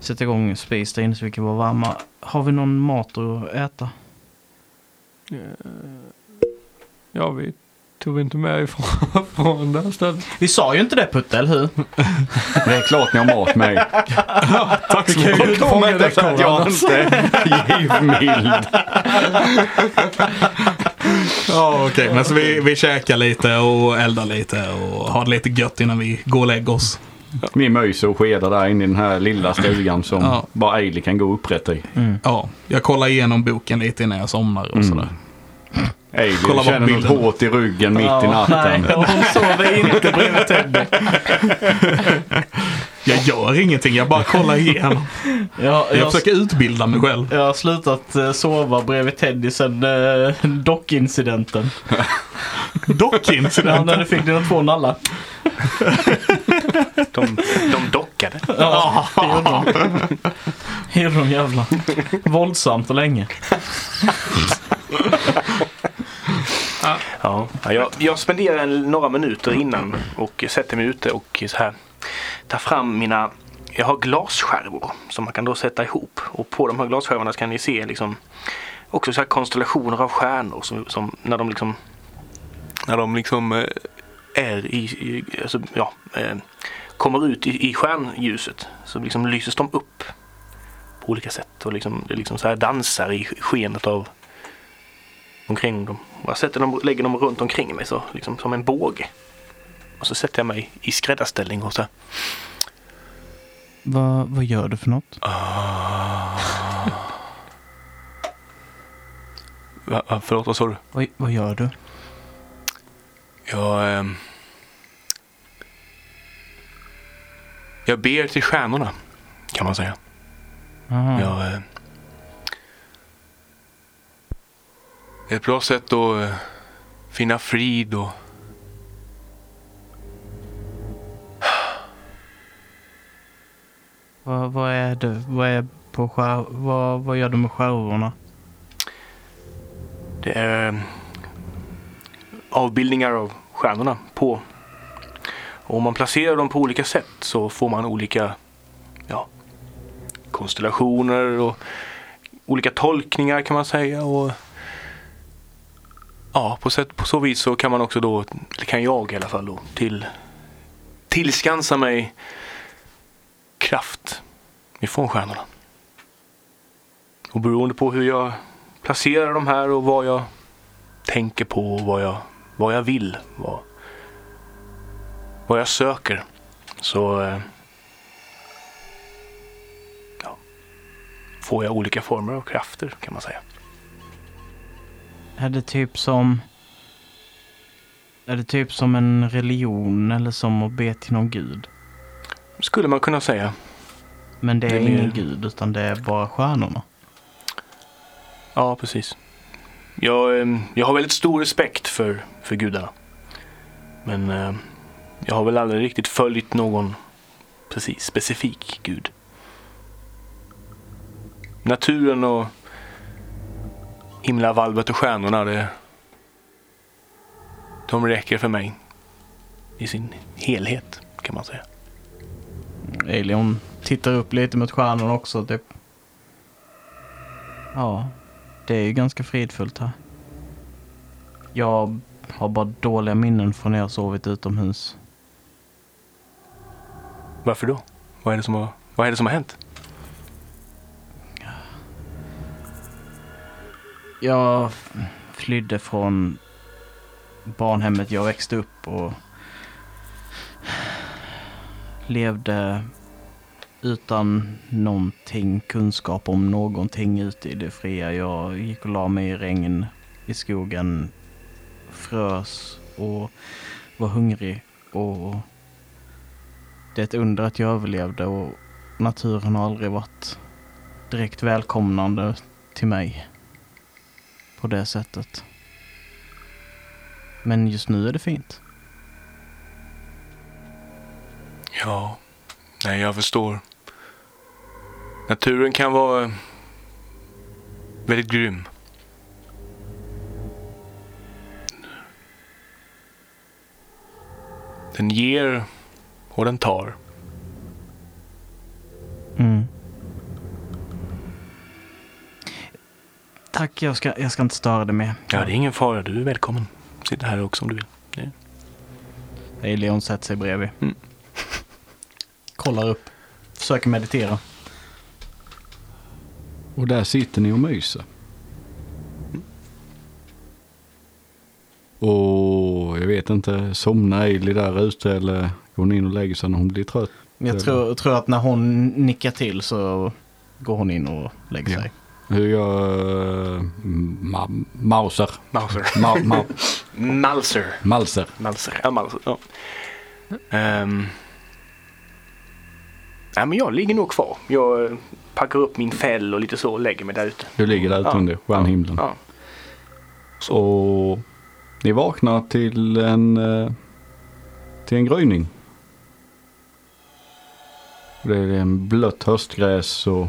sätta igång spis där inne så vi kan vara varma. Har vi någon mat att äta? ja, vi tog inte med ifrån från det här stället. Vi sa ju inte det Putte, eller hur? Det är klart ni har mat med er. Tack så mycket. Kom inte att jag inte är givmild. Ja, okej. Men så vi, vi käkar lite och eldar lite och har det lite gött innan vi går och lägger oss. Vi myser och skedar där inne i den här lilla stugan som Ja. bara Ailey kan gå upprätt i. Ja, jag kollar igenom boken lite innan jag somnar och Mm. sådär. Ailey Kolla känner något hårt i ryggen mitt i natten. Nej, hon sover inte bredvid Teddy. Jag gör ingenting, jag bara kollar igenom. Jag, Jag jag, försöker utbilda mig själv. jag har slutat eh, sova bredvid Teddy sen uh, dockincidenten. Ja, Dockincidenten. när du fick dina två nallar. De, de dockade. Ja, det gjorde de. Det gjorde de jävla. Våldsamt och länge. Ja, ja, jag, jag spenderar en- några minuter innan och sätter mig ute och så här tar fram mina jag har glasskärvor som man kan då sätta ihop. Och på de här glasskärvorna kan ni se liksom också så här konstellationer av stjärnor som, som när de liksom när de liksom eh, är i, i alltså, ja, eh, kommer ut i, i stjärnljuset så liksom lyses de upp på olika sätt och liksom, det liksom så här dansar i skenet av omkring dem. Jag sätter dem, lägger dem runt omkring mig så, liksom som en båge. Och så sätter jag mig i skräddarställning och så här. Vad, vad gör du för något? Va, va, förlåt, vad sa du? Vad, vad gör du? Jag... ehm, jag ber till stjärnorna, kan man säga. Aha. Jag, eh, ett bra sätt att eh, finna frid och Vad, vad är det? Vad, är på skär, vad, vad gör du med skärvorna? Det är eh, avbildningar av stjärnorna på. Och om man placerar dem på olika sätt så får man olika ja, konstellationer och olika tolkningar kan man säga. Och ja, på, sätt, på så vis så kan man också då, eller kan jag i alla fall då, till, tillskansa mig kraft ifrån stjärnorna. Och beroende på hur jag placerar de här och vad jag tänker på och vad jag, vad jag vill. Vad, vad jag söker. Så eh, ja, får jag olika former av krafter kan man säga. Är det typ som... Är det typ som en religion eller som att be till någon gud? Skulle man kunna säga. Men det är, Det är ingen mer- gud utan det är bara stjärnorna. Ja, precis. Jag, eh, jag har väldigt stor respekt för, för gudarna. Men eh, jag har väl aldrig riktigt följt någon precis specifik gud. Naturen och himlavalvet och stjärnorna, det, de räcker för mig i sin helhet kan man säga. Elion tittar upp lite mot stjärnorna också. Typ. Ja, det är ju ganska fridfullt här. Jag har bara dåliga minnen från när jag sovit utomhus. Varför då? Vad är det som har, vad är det som har hänt? Jag flydde från barnhemmet jag växte upp och levde utan någonting kunskap om någonting ute i det fria. Jag gick och la mig i regn i skogen, frös och var hungrig. Och det är ett under att jag överlevde och naturen har aldrig varit direkt välkomnande till mig på det sättet. Men just nu är det fint. Ja, nej jag förstår. Naturen kan vara väldigt grym. Den ger och den tar. Mm. Tack, jag ska, jag ska inte störa dig mer. Ja, det är ingen fara. Du är välkommen. Sitta här också om du vill. Hej, Leon sätter sig bredvid. Mm. Kollar upp. Försöker meditera. Och där sitter ni och myser. Och jag vet inte, somnar Ailey där ute eller går hon in och lägger sig när hon blir trött? Jag tror, tror att när hon nickar till så går hon in och lägger Ja. Hur gör uh, ma- Mauser? Mauser. Ma- ma- Malser. Malser. Malser. Ja, Malser. Ja. Ehm. Nej, men jag ligger nog kvar. Jag eh, packar upp min fäll och lite så och lägger mig där ute. Du ligger där ute Ja. under stjärnhimlen. Ja. Och ni vaknar till en, eh, till en gryning. Det är en blött höstgräs och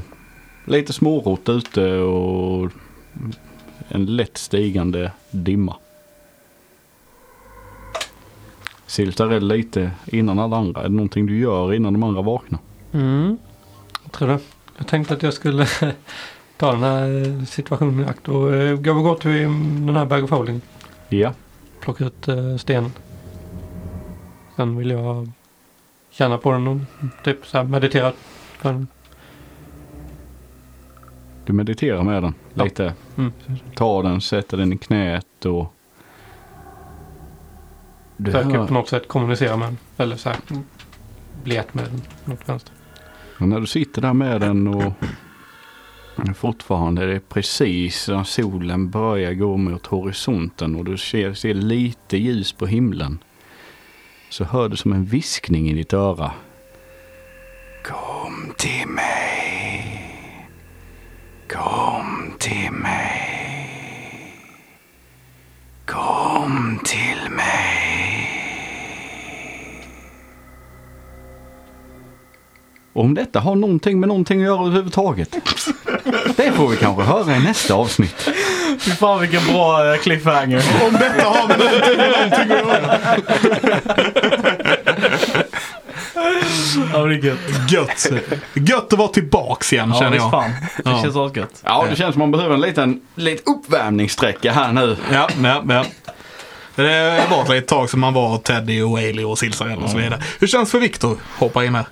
lite smårot ute och en lätt stigande dimma. Siltar lite innan alla andra. Är det någonting du gör innan de andra vaknar? Mm. Jag tror det. Jag tänkte att jag skulle ta den här eh, situationen i akt och eh, gå och gå till den här bag of holding. Ja. Plocka ut eh, stenen. Sen vill jag känna på den och typ så meditera. på den. Du mediterar med den Ja. lite. Mm. Tar den, sätter den i knät och... Du Försöker hör, på något sätt kommunicera med den. Eller så här bli ett med den. Något vänster. och när du sitter där med den och fortfarande är det precis när solen börjar gå mot horisonten och du ser, ser lite ljus på himlen. Så hör du som en viskning i ditt öra. Kom till mig. Kom till mig. Kom till mig. Om detta har någonting med någonting att göra överhuvudtaget. Det får vi kanske höra i nästa avsnitt. Fy fan vilken bra eh, cliffhanger. Om detta har med någonting med någonting att göra. Ja, det är gött. Gött. Gött att vara tillbaks igen Ja, känner jag. fan. Det Ja. känns asgött. Ja, det känns som man behöver en liten, liten uppvärmningssträcka här nu. Ja, ja, ja. Det var ett litet tag som man var Teddy och Ailey och Silsarell och så vidare. Hur känns det för Viktor? Hoppa in här.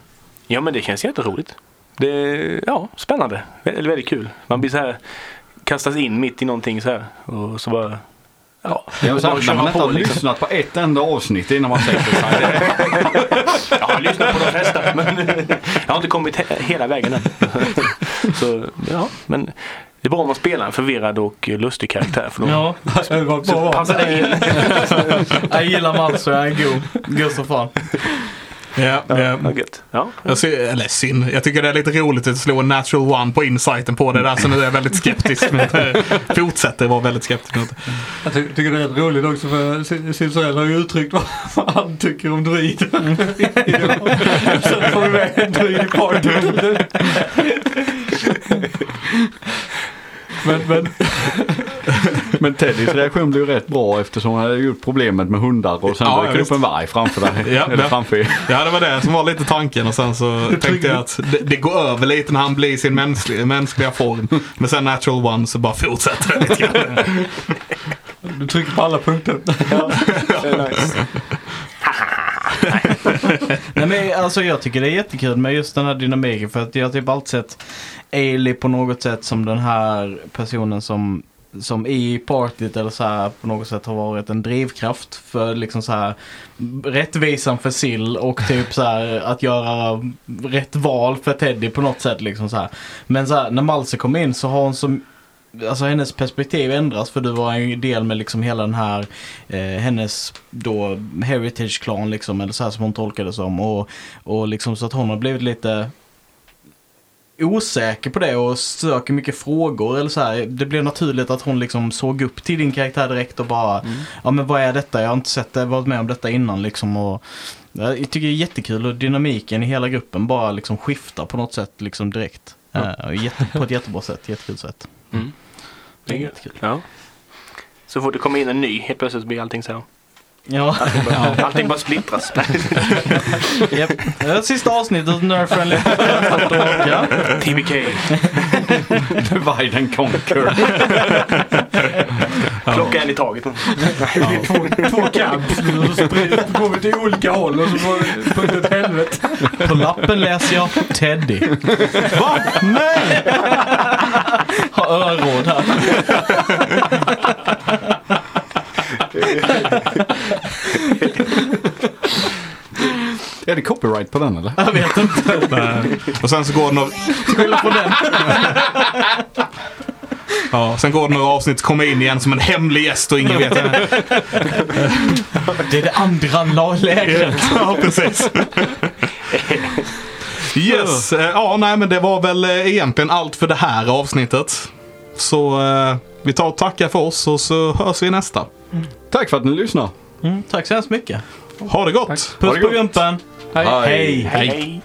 Ja, men det känns jätteroligt. Det är ja, spännande. Väldigt, väldigt kul. Man blir så här kastas in mitt i någonting så här. Och så bara... Ja, Jag bara när man inte har lyssnat på ett enda avsnitt innan man sätter sig. Jag har lyssnat på de flesta men jag har inte kommit he- hela vägen än. Så ja, men det är bra om man spelar en förvirrad och lustig karaktär. För då Ja, så passar det in. jag gillar Malso. Jag är god. God som fan. Ja, ja. Ja, gött. Ja. Jag ser, eller synd. Jag tycker det är lite roligt att slå en natural one på insighten på det där. Så nu är jag väldigt skeptisk. Men eh, fortsätter vara väldigt skeptisk mot det. Jag ty tycker det är roligt också för Silsarell har ju uttryckt vad, han tycker om druider. Sen får vi med en druid i partyt. Men, men Men Teddys reaktion blev rätt bra eftersom han hade gjort problemet med hundar och sen Ja, dök det upp en varg framför dig. Ja, Eller ja. framför er. Ja, det var det som var lite tanken. Och sen så tänkte jag att det, det går över lite när han blir i sin mänskliga, mänskliga form. Men sen natural one så bara fortsätter det lite grann. du trycker på alla punkter. Nej, men alltså, jag tycker det är jättekul med just den här dynamiken. För att jag har typ alltid sett Ailey på något sätt som den här personen som som i partyt eller så här på något sätt har varit en drivkraft för liksom så här rättvisan för Sill och typ så här att göra rätt val för Teddy på något sätt liksom så här. Men så här, när Malse kom in så har hon som Alltså hennes perspektiv ändras för du var en del med liksom hela den här eh, hennes då heritage-klan liksom eller så här som hon tolkade det som och, och liksom så att hon har blivit lite osäker på det och söker mycket frågor eller så här. Det blev naturligt att hon liksom såg upp till din karaktär direkt och bara Ja men vad är detta? Jag har inte sett det, varit med om detta innan liksom och Jag tycker det är jättekul och dynamiken i hela gruppen bara liksom skiftar på något sätt liksom direkt. Och jätte, på ett jättebra sätt, jättekul sätt. Mm. Det är jättekul. Ja. Så fort det kommer in en ny, helt plötsligt blir allting så. Ja, Allting bara, allting bara splittras. Japp. Det är sista avsnittet Nerf Friendly. ja. TBK. Divide and conquer. Plocka en i taget. Två, två camps så går vi till olika håll och så får det punkt ett helvete. På lappen läser jag Teddy. Va? Nej! Har öråd här. Är det copyright på den eller? Jag vet inte. Nej. Och sen så går det några, Skylla på den. ja, sen går det några avsnitt, kommer in igen som en hemlig gäst och ingen vet det är. Det är det andra lägret. Ja, precis. Yes, eh, ja nej men det var väl eh, egentligen allt för det här avsnittet. Så eh, vi tar och tackar för oss och så hörs vi i Tack för att ni lyssnar. Mm, tack så hemskt mycket. Ha det gott! Puss Ha det på gott. gumpen. Hej. Hej. Hej.